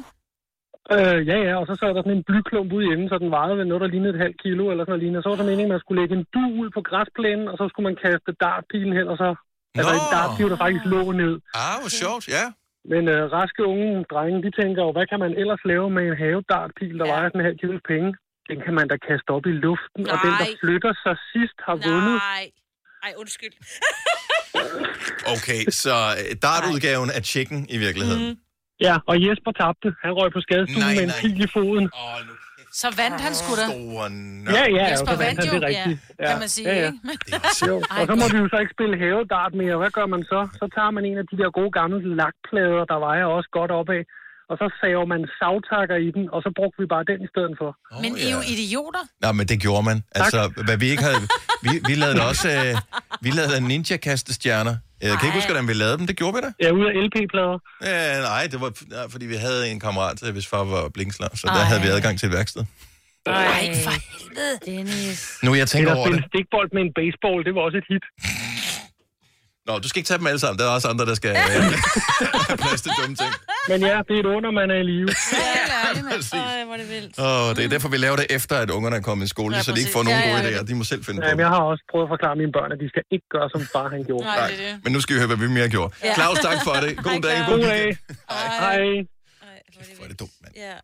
Speaker 17: Øh, ja, ja, og så sad der sådan en blyklump ude i enden, så den vejede ved noget, der lignede et halvt kilo eller sådan noget lignende. Så var det meningen, at man skulle lægge en du ud på græsplænen, og så skulle man kaste dartpilen hen, og så... Altså en dartpil, der faktisk lå ned.
Speaker 1: Ah, hvor sjovt, ja.
Speaker 17: Men øh, raske unge drenge, de tænker jo, hvad kan man ellers lave med en havedartpil, der ja. vejer sådan en halv kilos penge? Den kan man da kaste op i luften, og den, der
Speaker 3: Nej.
Speaker 17: flytter sig sidst, har vundet.
Speaker 3: Nej. Ej, undskyld.
Speaker 1: Okay, så øh, dartudgaven af chicken i virkeligheden.
Speaker 17: Mm. Ja, og Jesper tabte. Han røg på skadestuen
Speaker 1: Nej,
Speaker 17: med en
Speaker 1: nej.
Speaker 17: pil i foden.
Speaker 2: Så vandt han sgu da.
Speaker 17: Ja, ja, og
Speaker 2: Jesper
Speaker 17: så vandt han
Speaker 2: jo,
Speaker 17: det rigtigt.
Speaker 2: ja, kan man sige,
Speaker 17: ja, ja.
Speaker 2: ikke?
Speaker 17: Jo, og så må vi jo så ikke spille havedart mere. Hvad gør man så? Så tager man en af de der gode gamle lakplader, der vejer også godt opad, og så saver man savtakker i den, og så brugte vi bare den i stedet for.
Speaker 2: Men I er jo idioter.
Speaker 1: Nå, men det gjorde man. Altså, hvad vi ikke havde... Vi, vi lavede også... Øh, vi lavede ninja-kastestjerner. Jeg kan ikke huske, hvordan vi lavede dem. Det gjorde vi da.
Speaker 17: Ja, ud af LP-plader.
Speaker 1: Ja, nej, det var ja, fordi vi havde en kammerat, øh, hvis far var blinkslam, så der
Speaker 3: Ej.
Speaker 1: havde vi adgang til et værksted.
Speaker 3: Ej, for helvede. Dennis.
Speaker 1: Nu jeg tænker
Speaker 17: Eller
Speaker 1: over
Speaker 17: spille
Speaker 1: det.
Speaker 17: stikbold med en baseball, det var også et hit.
Speaker 1: Nå, du skal ikke tage dem alle sammen. Der er også andre, der skal øh, have plads til dumme ting.
Speaker 17: Men ja, det er et under, man er i live.
Speaker 1: Præcis.
Speaker 3: Ej, hvor er det vildt.
Speaker 1: Og det er derfor, vi laver det efter, at ungerne er kommet i skole,
Speaker 17: Ja,
Speaker 1: så de ikke får nogen
Speaker 17: Ja,
Speaker 1: gode
Speaker 17: ja,
Speaker 1: idéer. De må selv finde på
Speaker 17: Jamen,
Speaker 1: det.
Speaker 17: jeg har også prøvet at forklare mine børn, at de skal ikke gøre, som far han gjorde.
Speaker 1: Nej, men nu skal vi høre, hvad vi mere gjorde.
Speaker 17: Ja.
Speaker 1: Claus, tak for det. God dag. God
Speaker 17: God dag.
Speaker 1: weekend.
Speaker 17: Hej.
Speaker 1: Hvor er det dumt, mand.
Speaker 3: Ja.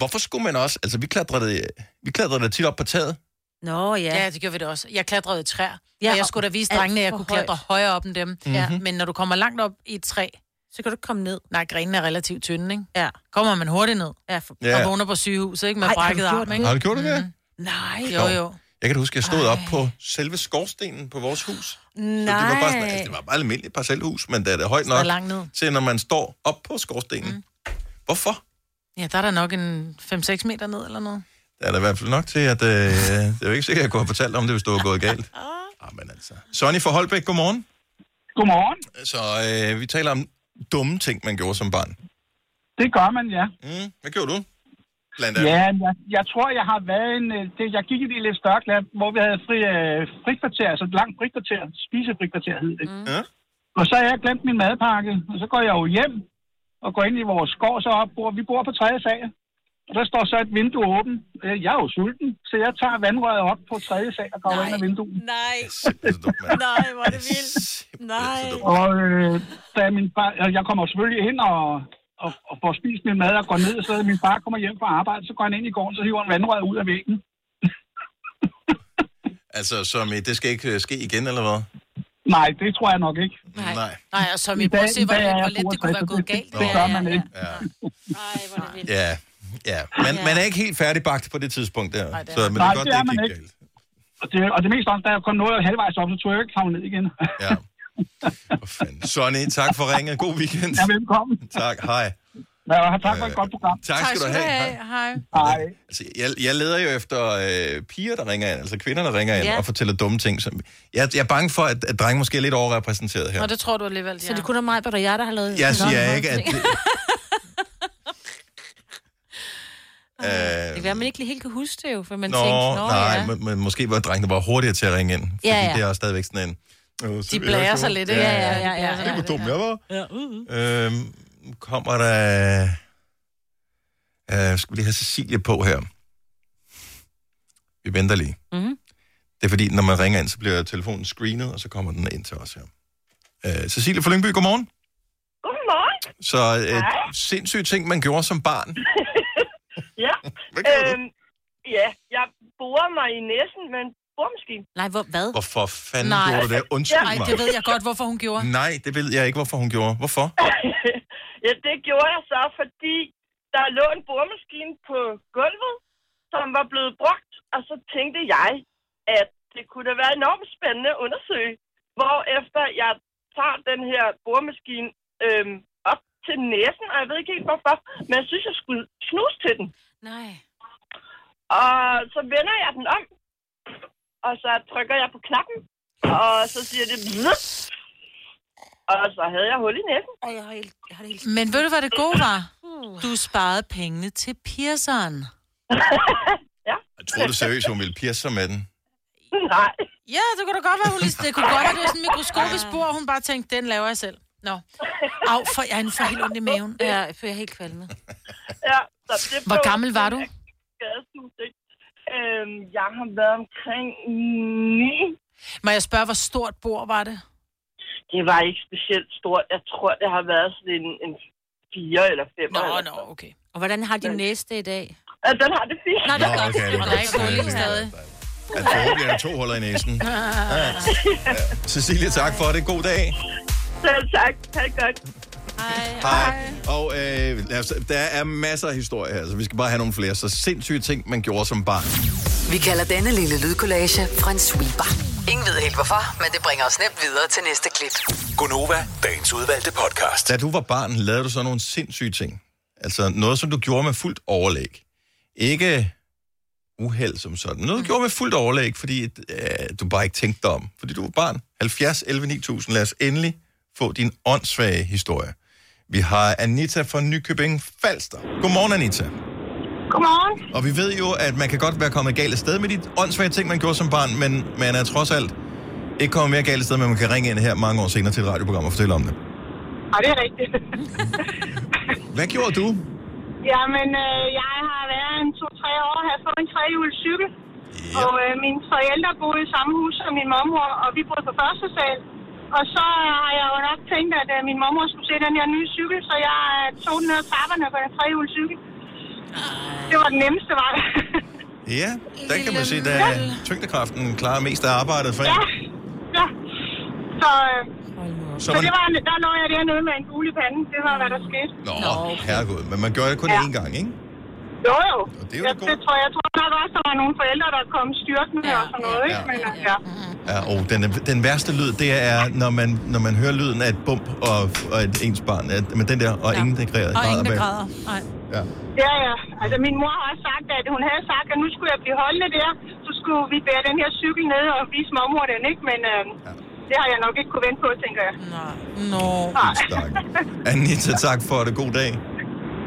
Speaker 1: Hvorfor skulle man også... Altså, vi klatrede, vi klatrede tit op på taget.
Speaker 3: Nå, ja.
Speaker 2: Ja, det gjorde vi det også. Jeg klatrede i træer.
Speaker 3: Ja,
Speaker 2: og jeg skulle da vise drengene, at jeg kunne klatre
Speaker 3: højt.
Speaker 2: højere op end dem.
Speaker 1: Mhm.
Speaker 2: Ja. Men når du kommer langt op i et træ...
Speaker 3: Så kan du ikke komme ned.
Speaker 2: Nej, grenene er relativt tynde, ikke?
Speaker 3: Ja.
Speaker 2: Kommer man hurtigt ned.
Speaker 3: Ja, for...
Speaker 1: Ja.
Speaker 2: Og vågner på sygehuset, ikke? Med
Speaker 3: Ej,
Speaker 2: brækket arm,
Speaker 3: det?
Speaker 2: ikke?
Speaker 1: Har du gjort det, det?
Speaker 3: Nej.
Speaker 2: Jo, jo.
Speaker 1: Jeg kan huske, at jeg stod op på selve skorstenen på vores hus. Så det var bare sådan, altså, det var bare et almindeligt parcelhus, men det er det højt nok
Speaker 2: langt ned.
Speaker 1: til, når man står op på skorstenen. Mm. Hvorfor?
Speaker 2: Ja, der er der nok en 5-6 meter ned eller noget.
Speaker 1: Der er der i hvert fald nok til, at øh, det er jo ikke sikkert, at jeg kunne have fortalt om det, hvis det var gået galt. Ah, men altså. Sonny fra Holbæk, godmorgen.
Speaker 18: Godmorgen.
Speaker 1: Så øh, vi taler om dumme ting, man gjorde som barn.
Speaker 18: Det gør man, ja.
Speaker 1: Mm. Hvad gjorde du? Blandt andet.
Speaker 18: Ja, jeg, jeg tror, jeg har været en... øh, Det, jeg gik i det lidt større klasse, hvor vi havde fri, øh, frikvarter, altså et langt frikvarter, spisefrikvarter hed det.
Speaker 1: Mm. Ja.
Speaker 18: Og så har jeg glemt min madpakke, og så går jeg jo hjem og går ind i vores skov, så op, bor, vi bor på tredje sag. Og der står så et vindue åbent. Øh, Jeg er jo sulten, så jeg tager vandrøret op på tredje sag og går ind ad vinduet.
Speaker 3: Nej. Nej, hvor er det vildt. Nej.
Speaker 18: Og øh, da min far, og jeg kommer selvfølgelig ind og, og, og får spist min mad og går ned, så min far kommer hjem fra arbejde, så går han ind i gården, så hiver han vandrøret ud af væggen.
Speaker 1: Altså, som i, det skal ikke øh, ske igen, eller hvad?
Speaker 18: Nej, det tror jeg nok ikke.
Speaker 2: Nej.
Speaker 1: Nej.
Speaker 2: Nej, og som
Speaker 18: I
Speaker 2: I prøver at se, hvor, hvor let det kunne være
Speaker 18: 62,
Speaker 2: gået
Speaker 18: det-
Speaker 2: galt.
Speaker 18: det gør man ikke.
Speaker 1: Ja.
Speaker 3: Ej, hvor er det vildt.
Speaker 1: Ja, ja. Man, man er ikke helt færdigbagt på det tidspunkt der.
Speaker 18: Nej, det
Speaker 1: så,
Speaker 18: er-
Speaker 1: men
Speaker 18: Nej,
Speaker 1: det er godt,
Speaker 18: det
Speaker 1: det
Speaker 18: er
Speaker 1: ikke
Speaker 18: man
Speaker 1: gik
Speaker 18: ikke.
Speaker 1: galt.
Speaker 18: Og det, og det meste også, da jeg kun nåede halvvejs op, så tror jeg ikke havne ned igen.
Speaker 1: Ja. Hvor fanden. Sonny, tak for ringet. God weekend.
Speaker 18: Ja, velkommen.
Speaker 1: Tak, hej.
Speaker 18: Ja, og tak for et godt program.
Speaker 1: Tak skal du have. Hej.
Speaker 2: Hej.
Speaker 18: Hej.
Speaker 1: Altså, jeg, jeg leder jo efter øh, piger, der ringer ind, altså kvinder, der ringer ind
Speaker 3: Ja.
Speaker 1: og fortæller dumme ting. Som, jeg, jeg er bange for, at, at drenge måske er lidt overrepræsenteret her.
Speaker 2: Nå, det tror du alligevel, ja.
Speaker 3: Så det kun er mig, og jeg, der har lavet...
Speaker 1: Jeg siger
Speaker 3: Nå,
Speaker 1: ikke, at...
Speaker 3: ting.
Speaker 1: Det,
Speaker 3: Det
Speaker 1: øh,
Speaker 3: kan være, man ikke lige helt kan huske det jo, for man
Speaker 1: Nå,
Speaker 3: tænkte, Nå
Speaker 1: nej,
Speaker 3: ja.
Speaker 1: men, men måske var drengene bare hurtigere til at ringe ind. Fordi
Speaker 3: Ja, ja.
Speaker 1: det er også stadigvæk sådan en... Øh, så
Speaker 2: De blærer sig lidt, ikke?
Speaker 3: Ja, ja, ja, ja,
Speaker 1: Det var dumt, jeg var.
Speaker 3: Ja, uh, uh.
Speaker 1: Øhm, kommer der... Øh, skal vi lige have Cecilie på her? Vi venter lige.
Speaker 3: Mhm.
Speaker 1: Det er fordi, når man ringer ind, så bliver telefonen screenet, og så kommer den ind til os her. Øh, Cecilie fra Lyngby, godmorgen.
Speaker 19: Godmorgen.
Speaker 1: Så øh, sindssyge ting, man gjorde som barn.
Speaker 19: ja.
Speaker 1: Hvad?
Speaker 19: Øhm, ja, jeg borer mig i næsen med en boremaskine.
Speaker 3: Nej, hvor, hvad?
Speaker 1: Hvorfor fanden
Speaker 2: Nej.
Speaker 1: gjorde du det? Undskyld
Speaker 2: Nej,
Speaker 1: mig.
Speaker 2: det ved jeg godt, hvorfor hun gjorde.
Speaker 1: Nej, det ved jeg ikke, hvorfor hun gjorde. Hvorfor?
Speaker 19: ja, det gjorde jeg så, fordi der lå en boremaskine på gulvet, som var blevet brugt, og så tænkte jeg, at det kunne da være enormt spændende at undersøge, hvor efter jeg tager den her boremaskine øhm, til næsen, og jeg ved ikke helt hvorfor, men jeg synes, jeg skulle snuse til den.
Speaker 3: Nej.
Speaker 19: Og så vender jeg den om, og så trykker jeg på knappen, og så siger det... "Blup." Og så havde jeg hul i næsen.
Speaker 3: Ej, jeg har helt, jeg har det helt...
Speaker 2: Men ved du, hvad det gode var? Du sparede pengene til pierceren.
Speaker 1: Jeg troede du seriøst, hun ville pierce sig med den.
Speaker 19: Nej.
Speaker 2: Ja, det kunne da godt være, hun lige... Det kunne godt være, det var sådan en mikroskopisk spor, og hun bare tænkte, den laver jeg selv. Nå. Au, for jeg er for helt ondt i maven.
Speaker 3: Ja, for jeg er helt kvalmet.
Speaker 19: Ja, så det
Speaker 2: Hvor gammel var du?
Speaker 19: Øhm, jeg har været omkring 9.
Speaker 2: Må jeg spørge, hvor stort bord var det?
Speaker 19: Det var ikke specielt stort. Jeg tror, det har været sådan en, en 4 eller 5.
Speaker 2: Nå,
Speaker 19: eller
Speaker 2: nå, okay.
Speaker 3: Og hvordan har din næste i dag?
Speaker 19: Ja, den har det fint.
Speaker 3: Nå, det er godt.
Speaker 1: okay, det er
Speaker 3: Og der er
Speaker 1: godt.
Speaker 3: ikke hul i
Speaker 1: Ja,
Speaker 3: stadig.
Speaker 1: At forhåbentlig er der to huller i næsen. Ja. Cecilie, tak for det. God dag.
Speaker 19: Selv tak. Ha' det godt.
Speaker 1: Hej. Og øh, lad os, der er masser af historier her, så vi skal bare have nogle flere. Så sindssyge ting, man gjorde som barn.
Speaker 4: Vi kalder denne lille lydkollage en sweeper. Ingen ved helt hvorfor, men det bringer os nemt videre til næste klip.
Speaker 5: Gunova, dagens udvalgte podcast.
Speaker 1: Da du var barn, lavede du så nogle sindssyge ting. Altså noget, som du gjorde med fuldt overlæg. Ikke uheld som sådan. Noget, du gjorde med fuldt overlæg, fordi øh, du bare ikke tænkte dig om. Fordi du var barn. 70, 11, 9000. Lad os endelig få din åndssvage historie. Vi har Anita fra Nykøbing Falster. Godmorgen, Anita.
Speaker 19: Godmorgen.
Speaker 1: Og vi ved jo, at man kan godt være kommet galt af sted med de åndssvage ting, man gjorde som barn, men man er trods alt ikke kommet mere galt af sted, men man kan ringe ind her mange år senere til et radioprogram og fortælle om det.
Speaker 19: Ja, det er rigtigt.
Speaker 1: Hvad gjorde du?
Speaker 19: Jamen, øh, jeg har været en to-tre år, har fået en trehjulet cykel. Ja. Og øh, mine forældre boede i samme hus som min mormor, og vi boede på første sal. Og så har jeg jo nok tænkt, at øh, min mormor skulle se den her nye cykel, så jeg øh, tog den ned ad trapperne på den trehjulet cykel. Det var den nemmeste vej.
Speaker 1: Ja, der kan man sige, at tyngdekraften klarer mest af arbejdet for
Speaker 19: ja,
Speaker 1: jer.
Speaker 19: ja. Så, øh,
Speaker 1: Så
Speaker 19: så
Speaker 1: man-
Speaker 19: det var, der lå jeg dernede med en kugle i panden. Det var, hvad der skete.
Speaker 1: Nå, herregud. Men man gjorde det kun
Speaker 19: Ja.
Speaker 1: én gang, ikke?
Speaker 19: Jo, jo.
Speaker 1: det er jo
Speaker 19: jeg,
Speaker 1: det
Speaker 19: det tror, jeg tror nok også, der var nogle forældre, der kom styrtende ja, og sådan noget. Ikke? Men, ja.
Speaker 1: Ja, og den, den værste lyd, det er, når man, når man hører lyden af et bump og, og et ens barn. At, men den der, og ja. ingen, der græder.
Speaker 2: Og ingen, der græder. Nej.
Speaker 1: Ja.
Speaker 19: Ja, ja. Altså, min mor har også sagt, at hun havde sagt, at nu skulle jeg blive holdende der. Så skulle vi bære den her cykel ned og vise mormor den, ikke? Men øh, det har jeg nok ikke kunne vente på, tænker jeg.
Speaker 2: Nej. Nå.
Speaker 19: Nej.
Speaker 1: Anita, tak for det. God dag.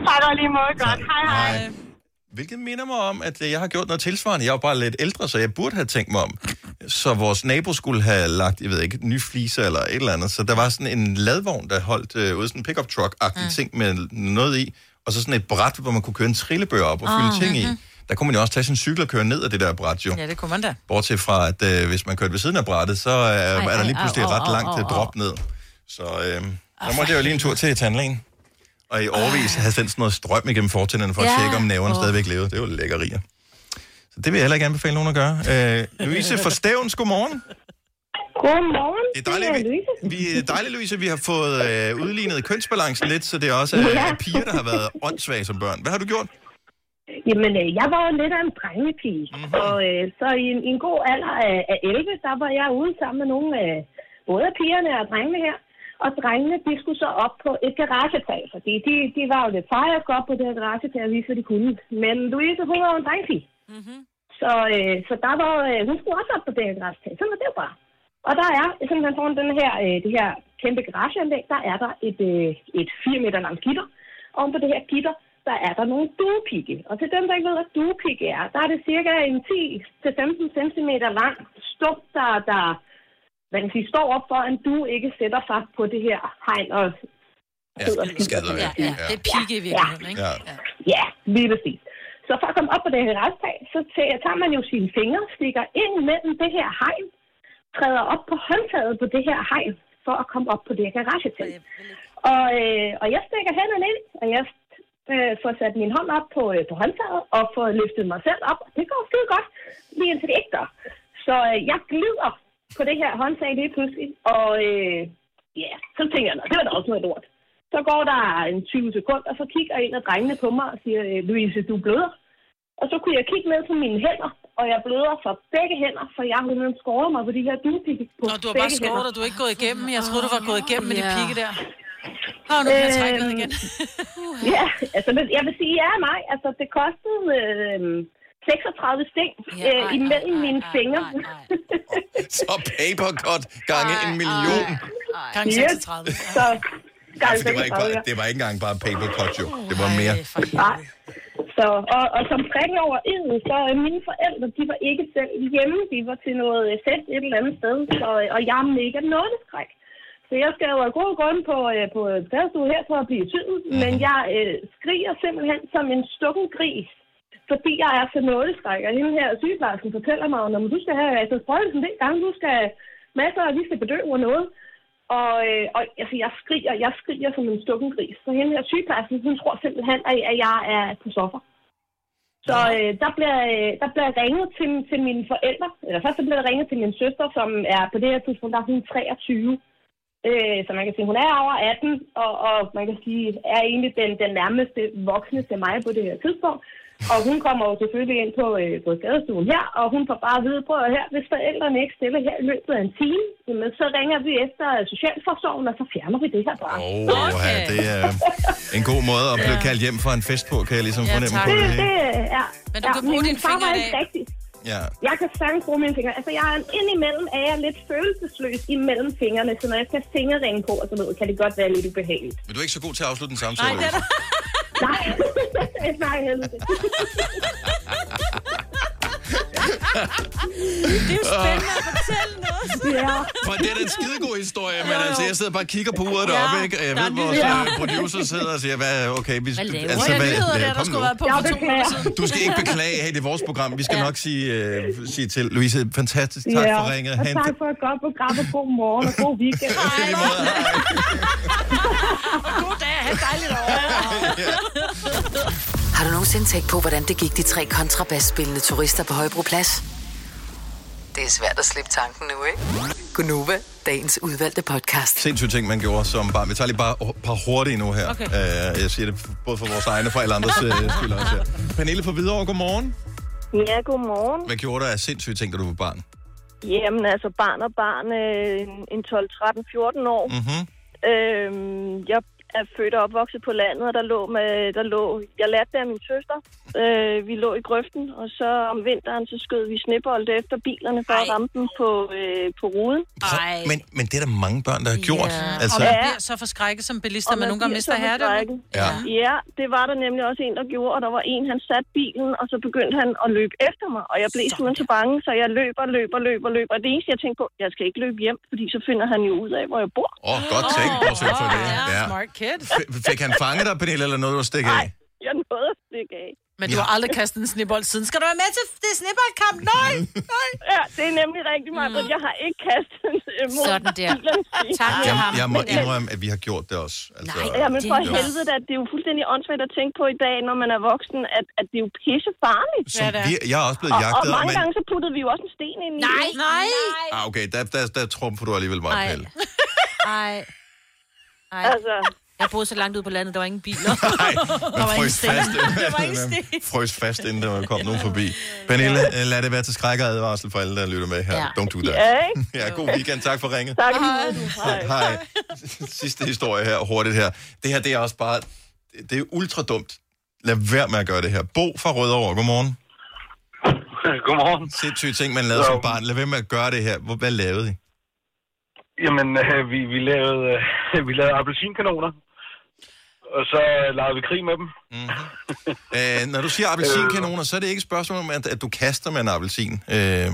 Speaker 19: Tak og lige måde. Godt. Hej, hej.
Speaker 1: Hvilket minder mig om, at øh, jeg har gjort noget tilsvarende. Jeg er bare lidt ældre, så jeg burde have tænkt mig om. Så vores nabo skulle have lagt, jeg ved ikke, nye fliser eller et eller andet. Så der var sådan en ladvogn, der holdt øh, ude sådan en pickup truck-agtig mm. ting med noget i. Og så sådan et bræt, hvor man kunne køre en trillebør op og fylde
Speaker 2: Ah,
Speaker 1: ting i.
Speaker 2: mhm.
Speaker 1: Der kunne man jo også tage sin cykel og køre ned af det der bræt, jo.
Speaker 2: Ja, det kunne man da.
Speaker 1: Bortset fra, at øh, hvis man kørte ved siden af brættet, så øh, er der
Speaker 2: ej,
Speaker 1: lige pludselig
Speaker 2: au,
Speaker 1: ret
Speaker 2: au,
Speaker 1: langt til
Speaker 2: au.
Speaker 1: drop ned. Så øh, der måtte jeg jo lige en tur til tandlægen. Og i overvis havde sendt sådan noget strøm igennem fortænderne for at
Speaker 2: Ja.
Speaker 1: tjekke, om næverne
Speaker 2: Åh.
Speaker 1: stadigvæk levede. Det jo lækkerier. Så det vil jeg heller ikke anbefale nogen at gøre. Øh, Louise fra Stævns, godmorgen.
Speaker 19: Godmorgen.
Speaker 1: Det er dejligt, vi, vi, er dejligt, Louise, vi har fået øh, udlignet kønsbalancen lidt, så det er også øh,
Speaker 19: Ja.
Speaker 1: piger, der har været åndssvage som børn. Hvad har du gjort?
Speaker 19: Jamen, øh, jeg var jo lidt af en drengepige,
Speaker 1: Mhm.
Speaker 19: mm-hmm. og øh, så i en, i en god alder af, af 11, der var jeg ude sammen med nogle af både pigerne og drengene her. Og drengene, de skulle så op på et garagetag, fordi de, de var jo lidt feje at gå op på det her garagetag og vise, hvad de kunne. Men Louise, hun var jo en drengepige. Mm-hmm. Så, øh, så der var, øh, hun skulle også op på det her garagetag. Sådan var det jo bare. Og der er simpelthen foran den her, øh, det her kæmpe garageanlæg, der er der et, øh, et 4 meter langt gitter. Oven på det her gitter, der er der nogle duepigge. Og til dem, der ikke ved, hvad duepigge er, der er det cirka en 10-15 cm lang stump, der, der man kan sige, står op for, at due ikke sætter sig på det her hegn og og skider.
Speaker 2: Ja, ja, det er pigge i virkeligheden, ikke?
Speaker 1: Ja.
Speaker 19: Ja, lige præcis. Så for at komme op på det her restag, så tæ- tager man jo sine fingre, stikker ind mellem det her hegn, træder op på håndtaget på det her hegn, for at komme op på det her garagetag. Og, øh, og jeg stikker hænderne ind, og jeg øh, får sat min hånd op på, øh, på håndtaget, og får løftet mig selv op. Det går skide godt, lige indtil det ikke gør. Så øh, jeg glider på det her håndtag lige pludselig, og øh, ja, yeah, så tænker jeg, "Nå, det var da også noget lort. Så går der en 20 sekunder, og så kigger en af drengene på mig og siger, "Øh, Louise, du bløder. Og så kunne jeg kigge ned på mine hænder, og jeg bløder fra begge hænder, for jeg har simpelthen skåret mig på de her duepigge på
Speaker 2: Nå, du har bare skåret, og du er ikke gået igennem. Jeg troede, du var gået igennem med de pigge der. Åh, nu kan jeg trække ned igen.
Speaker 19: ja, altså, men jeg vil sige, ja nej, altså det kostede øh, 36 sting øh, imellem mine fingre.
Speaker 1: Så papercut gange en million.
Speaker 2: Gange
Speaker 19: Yes,
Speaker 2: 36.
Speaker 19: Så,
Speaker 1: Ja, for det, var ikke bare, det var ikke engang bare papercut, jo. Det var mere.
Speaker 19: Nej. Så, og, og som prikken over iden, så øh, mine forældre, de var ikke selv hjemme. De var til noget øh, fest et eller andet sted, så, øh, og jeg er mega nådeskræk. Så jeg skal jo af gode grunde på, øh, på her for at blive tyden, men jeg øh, skriger simpelthen som en stukken gris, fordi jeg er så nådeskræk. Og hende her sygeplejersken fortæller mig, at du skal have altså, sprøjtelsen en del gange, du skal masser, og vi skal bedøve og noget. Og, øh, og altså, jeg skriger, jeg skriger som en stukken gris. Så hende her sygeplejersken, hun tror simpelthen, at, at jeg er på soffer. Så øh, der, bliver, øh, der bliver ringet til, til mine forældre. Eller først så bliver der ringet til min søster, som er på det her tidspunkt, der er hun 23. Øh, så man kan sige, hun er over 18, og, og man kan sige, er egentlig den, den nærmeste voksne til mig på det her tidspunkt. Og hun kommer jo selvfølgelig ind på, øh, på skadestuen her, og hun får bare at vide, prøv at her, hvis forældrene ikke stiller her i løbet af en time, jamen, så ringer vi efter socialforsorgen, og så fjerner vi det her bare.
Speaker 1: Åh, oh, okay. det er en god måde at blive kaldt hjem fra en fest på, kan jeg ligesom
Speaker 2: Ja,
Speaker 1: fornemme
Speaker 2: tak.
Speaker 1: på
Speaker 19: Det,
Speaker 1: det.
Speaker 19: det, ja.
Speaker 2: Men du
Speaker 19: ja,
Speaker 2: kan bruge
Speaker 19: min
Speaker 2: dine
Speaker 19: far
Speaker 2: fingre
Speaker 19: var
Speaker 2: i
Speaker 19: ikke
Speaker 2: dag.
Speaker 19: rigtig.
Speaker 1: Ja.
Speaker 19: Jeg kan sagtens bruge mine fingre. Altså, jeg er indimellem er jeg lidt følelsesløs imellem fingrene, så når jeg skal fingerringe på og sådan noget, kan det godt være lidt ubehageligt.
Speaker 1: Men du er ikke så god til at afslutte en samtale.
Speaker 19: Nej, det er. Nej, nej, heldigvis.
Speaker 3: Det er jo spændende at fortælle noget.
Speaker 19: Ja.
Speaker 1: For det er da en skidegod historie, men altså, jeg sidder bare og kigger på uret
Speaker 2: Ja,
Speaker 1: deroppe, ikke? Og jeg ved, vores
Speaker 2: nyheder.
Speaker 1: øh, producer sidder og siger, hvad, okay, vi skal...
Speaker 2: laver jeg? Hvad er nyheder der, der skulle være på for to minutter siden?
Speaker 1: Du skal ikke beklage, hey, det er vores program. Vi skal nok sige, øh, sige til Louise, fantastisk, tak
Speaker 19: ja.
Speaker 1: for ringet.
Speaker 19: Og tak for et godt program, og god morgen og god weekend.
Speaker 3: God dag, ha' et dejligt år.
Speaker 4: Har du nogensinde tænkt på, hvordan det gik de tre kontrabasspillende turister på Højbroplads? Det er svært at slippe tanken nu, ikke? Gunova, dagens udvalgte podcast.
Speaker 1: Sindssyge ting, man gjorde som barn. Vi tager lige bare et par hurtige nu her.
Speaker 4: Okay.
Speaker 1: Uh, jeg siger det både for vores egne og for alle andres uh, skyld også her. Pernille fra Hvidovre, godmorgen.
Speaker 20: Ja, godmorgen.
Speaker 1: Hvad gjorde du af sindssyge ting, da du var barn?
Speaker 20: Jamen, altså barn og barn, øh, en- en 12, 13, 14 år.
Speaker 1: Mm-hmm.
Speaker 20: Øhm, jeg er født og opvokset på landet, og der lå, med, der lå jeg lærte det af min søster. Øh, vi lå i grøften, og så om vinteren, så skød vi snebolde efter bilerne for Ej. at ramme dem på, øh, på ruden.
Speaker 2: Ej.
Speaker 1: Men, men det er der mange børn, der har gjort.
Speaker 2: Ja.
Speaker 1: Altså,
Speaker 2: Og man bliver så forskrækket som bilister, man nogle gange mister herredømmet.
Speaker 1: Ja.
Speaker 20: Ja, det var der nemlig også en, der gjorde, og der var en, han satte bilen, og så begyndte han at løbe efter mig, og jeg blev simpelthen så bange, så jeg løber, løber, løber, løber. Og det eneste, jeg tænkte på, jeg skal ikke løbe hjem, fordi så finder han jo ud af, hvor jeg bor.
Speaker 1: Åh, oh, godt tænkt, bortset for det. Ja.
Speaker 2: Smart kid.
Speaker 1: F- Fik han fanget dig, Pernille, eller noget, du stik af?
Speaker 20: Jeg nåede at stikke af.
Speaker 2: Men du har aldrig kastet en snebold siden. Skal du være med til det sneboldkamp? Nej! Nej!
Speaker 20: Ja, det er nemlig rigtigt, mig, mm. jeg har ikke kastet øh, mod
Speaker 3: Sådan der. Tak
Speaker 1: Jeg, jeg må indrømme, at vi har gjort det også. Altså,
Speaker 20: Ja, men for
Speaker 1: Jo.
Speaker 20: helvede, da, det er jo fuldstændig åndssvagt at tænke på i dag, når man er voksen, at, at det er jo pisse farligt.
Speaker 1: Som vi, jeg er også blevet
Speaker 20: og, og
Speaker 1: jagtet,
Speaker 20: mange
Speaker 1: men...
Speaker 20: gange så puttede vi jo også en sten ind i
Speaker 3: Nej,
Speaker 20: det.
Speaker 3: nej.
Speaker 1: Ah, okay, der, der, der trumfer du alligevel meget. Pelle.
Speaker 3: Ej. Ej.
Speaker 20: Altså.
Speaker 3: Jeg boede så langt ude på landet, der var ingen biler.
Speaker 1: Nej,
Speaker 3: der var ingen sten.
Speaker 1: fast,
Speaker 3: Der var ingen sten.
Speaker 1: frøs fast, inden der kom nogen forbi. Pernille, lad det være til skræk og advarsel for alle, der lytter med her.
Speaker 20: Ja.
Speaker 1: Don't do that.
Speaker 20: Ja, ikke?
Speaker 1: Ja, god weekend. Tak for ringet.
Speaker 20: Tak. Hej.
Speaker 1: Hej. Sidste historie her, hurtigt her. Det her, det er også bare... Det er ultra dumt. Lad være med at gøre det her. Bo fra Rødovre, godmorgen.
Speaker 21: Godmorgen.
Speaker 1: Sindssyge ting, man lavede som barn. Lad være med at gøre det her. Hvor- Hvad lavede I?
Speaker 21: Jamen, øh, vi, vi lavede, øh, vi lavede appelsinkanoner. Og så øh, lavede vi krig med dem.
Speaker 1: Øh, når du siger appelsinkanoner, så er det ikke et spørgsmål om, at, at du kaster med en appelsin. Øh,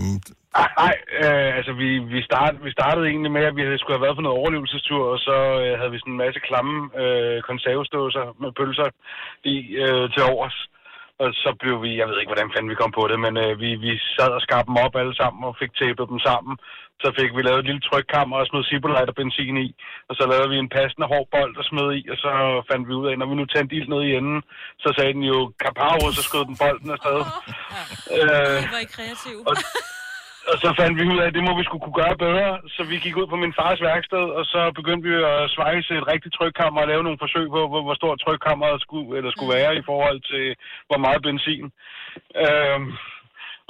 Speaker 21: Nej, nej øh, altså vi, vi, start, vi startede egentlig med, at vi havde- skulle have været på noget overlevelsestur, og så øh, havde vi sådan en masse klamme øh, konservesdåser med pølser i øh, til overs. Og så blev vi, jeg ved ikke, hvordan fanden vi kom på det, men øh, vi, vi sad og skar dem op alle sammen og fik tapet dem sammen. Så fik vi lavet et lille trykkammer og smed Zippolite og benzin i. Og så lavede vi en passende hård bold og smed i, og så fandt vi ud af, når vi nu tændte ild ned i enden, så sagde den jo kapav, og så skød den bolden afsted. Øh,
Speaker 3: Det var I kreativ.
Speaker 21: og, og så fandt vi ud af, at det må vi skulle kunne gøre bedre. Så vi gik ud på min fars værksted, og så begyndte vi at svejse et rigtigt trykkammer og lave nogle forsøg på, hvor, hvor stort trykkammeret skulle, eller skulle være i forhold til, hvor meget benzin. Øhm,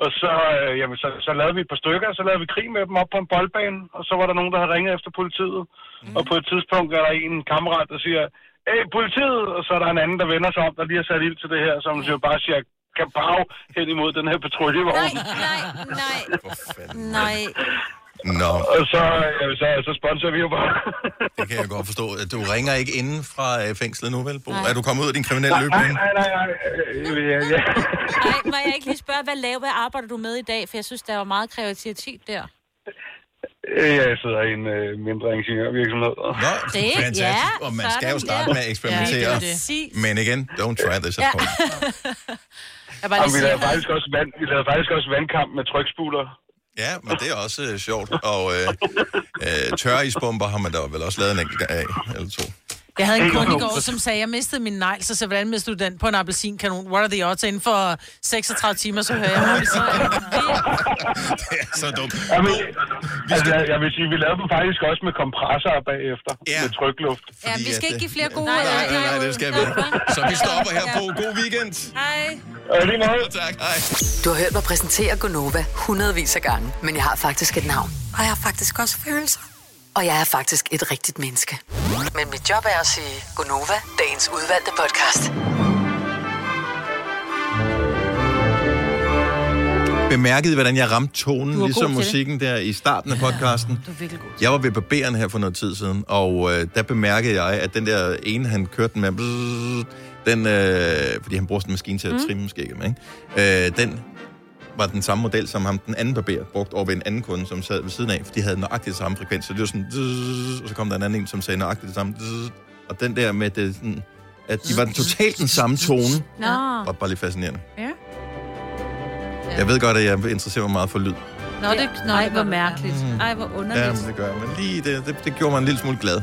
Speaker 21: og så, øh, jamen, så, så lavede vi et par stykker, og så lavede vi krig med dem op på en boldbane, og så var der nogen, der havde ringet efter politiet. Mm. Og på et tidspunkt er der en kammerat, der siger, Hey, politiet! Og så er der en anden, der vender sig om, der lige har sat ild til det her, som jo bare siger, kapav hen imod den her patruljevogn.
Speaker 3: Nej, nej, nej. Nej.
Speaker 1: Nå.
Speaker 21: Og så, øh, så, så sponsorer vi jo bare.
Speaker 1: Det kan jeg godt forstå. Du ringer ikke inden fra øh, fængslet nu, vel? Bo? Er du kommet ud af din kriminelle løbebane?
Speaker 21: Nej, nej, nej. Ja, ja.
Speaker 3: Nej, må jeg ikke lige spørge, hvad laver, hvad arbejder du med i dag? For jeg synes, der var meget kreativitet der.
Speaker 21: Øh, Jeg sidder i en øh, mindre ingeniørvirksomhed.
Speaker 1: Nå,
Speaker 3: Det,
Speaker 1: fantastisk.
Speaker 3: ja,
Speaker 1: og man skal jo starte
Speaker 3: der.
Speaker 1: med at eksperimentere.
Speaker 3: Ja, det det.
Speaker 1: Men igen, don't try this at
Speaker 3: Ja.
Speaker 1: home.
Speaker 2: Jeg bare
Speaker 21: Jamen,
Speaker 2: lige
Speaker 21: vi, lavede faktisk også vand, vi lavede faktisk også vandkamp med trykspuler.
Speaker 1: Ja, men det er også øh, sjovt. Og øh, øh, tørreisbomber har man da vel også lavet en enkelt af, eller to.
Speaker 2: Jeg havde en kunde i går, som sagde, jeg mistede min negl, så sagde, hvordan mistede du den på en appelsinkanon? What are the odds? Inden for 36 timer, så hører jeg en appelsinkanon.
Speaker 1: Det er så dumt.
Speaker 21: Jamen, altså, jeg, jeg vil sige, vi lavede dem faktisk også med kompressorer bagefter.
Speaker 1: Ja.
Speaker 21: Med trykluft.
Speaker 2: Ja, vi skal ikke give flere gode...
Speaker 1: Nej, nej, nej, nej, det skal vi ikke. Så vi stopper her på. God weekend.
Speaker 2: Hej.
Speaker 21: Og lige måde.
Speaker 1: Tak, hej.
Speaker 4: Du har hørt mig præsentere Gonova hundredvis af gange, men jeg har faktisk et navn. Og jeg har faktisk også følelser. Og jeg er faktisk et rigtigt menneske. Men mit job er at sige Gonova, dagens udvalgte podcast.
Speaker 1: Bemærkede hvordan jeg ramte tonen, ligesom musikken der i starten af podcasten?
Speaker 2: Du er virkelig god.
Speaker 1: Jeg var ved barberen her for noget tid siden, og øh, der bemærkede jeg, at den der ene, han kørte den med, bzzz, den, øh, fordi han bruger sådan en maskine til at
Speaker 2: Mm.
Speaker 1: trimme skægget med, ikke? Øh, den var den samme model, som ham den anden barber brugte over ved en anden kunde, som sad ved siden af, for de havde nøjagtigt det samme frekvens. Så det var sådan, og så kom der en anden en, som sagde nøjagtigt det samme. Og den der med, det, sådan, at de var totalt den samme tone,
Speaker 3: Nå.
Speaker 1: var bare lidt fascinerende.
Speaker 2: Ja.
Speaker 1: Jeg ved godt, at jeg interesserer mig meget for lyd.
Speaker 2: Nå, det, nå,
Speaker 3: Ej,
Speaker 2: det
Speaker 3: hvor
Speaker 2: var
Speaker 3: mærkeligt. Ej, hvor
Speaker 1: Ja,
Speaker 3: underligt.
Speaker 1: men det gør jeg. Men lige det, det, det gjorde mig en lille smule glad.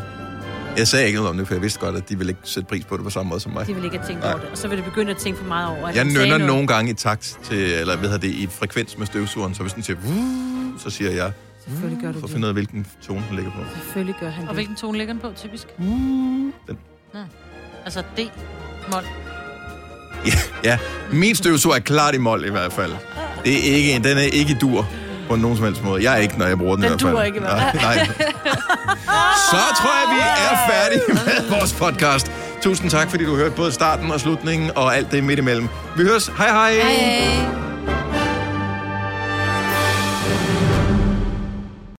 Speaker 1: Jeg sagde ikke noget om det, for jeg vidste godt, at de ville ikke sætte pris på det på samme måde som mig.
Speaker 3: De vil ikke have tænkt
Speaker 1: Nej.
Speaker 3: over det. Og så vil det begynde at tænke for meget over, at
Speaker 1: Jeg nynner nogle gange i takt til, eller hvad hedder det, i et frekvens med støvsugeren, så hvis den siger, "Vuh", så siger jeg,
Speaker 3: Selvfølgelig gør du
Speaker 1: for at finde ud af, hvilken tone den ligger på.
Speaker 3: Selvfølgelig gør han
Speaker 2: Og
Speaker 3: det.
Speaker 2: hvilken tone ligger den på, typisk?
Speaker 1: Den.
Speaker 2: Nå. Altså D. Mol.
Speaker 1: Ja, min støvsuger er klart i mål i hvert fald. Det er ikke, den er ikke i dur på nogen som helst måde. Jeg er ikke, når jeg bruger den,
Speaker 2: Den
Speaker 1: i hvert fald.
Speaker 2: duer ikke.
Speaker 1: Nej, nej. Så tror jeg, vi er færdige med vores podcast. Tusind tak, fordi du hørte både starten og slutningen og alt det midt imellem. Vi høres. Hej hej.
Speaker 2: Hej.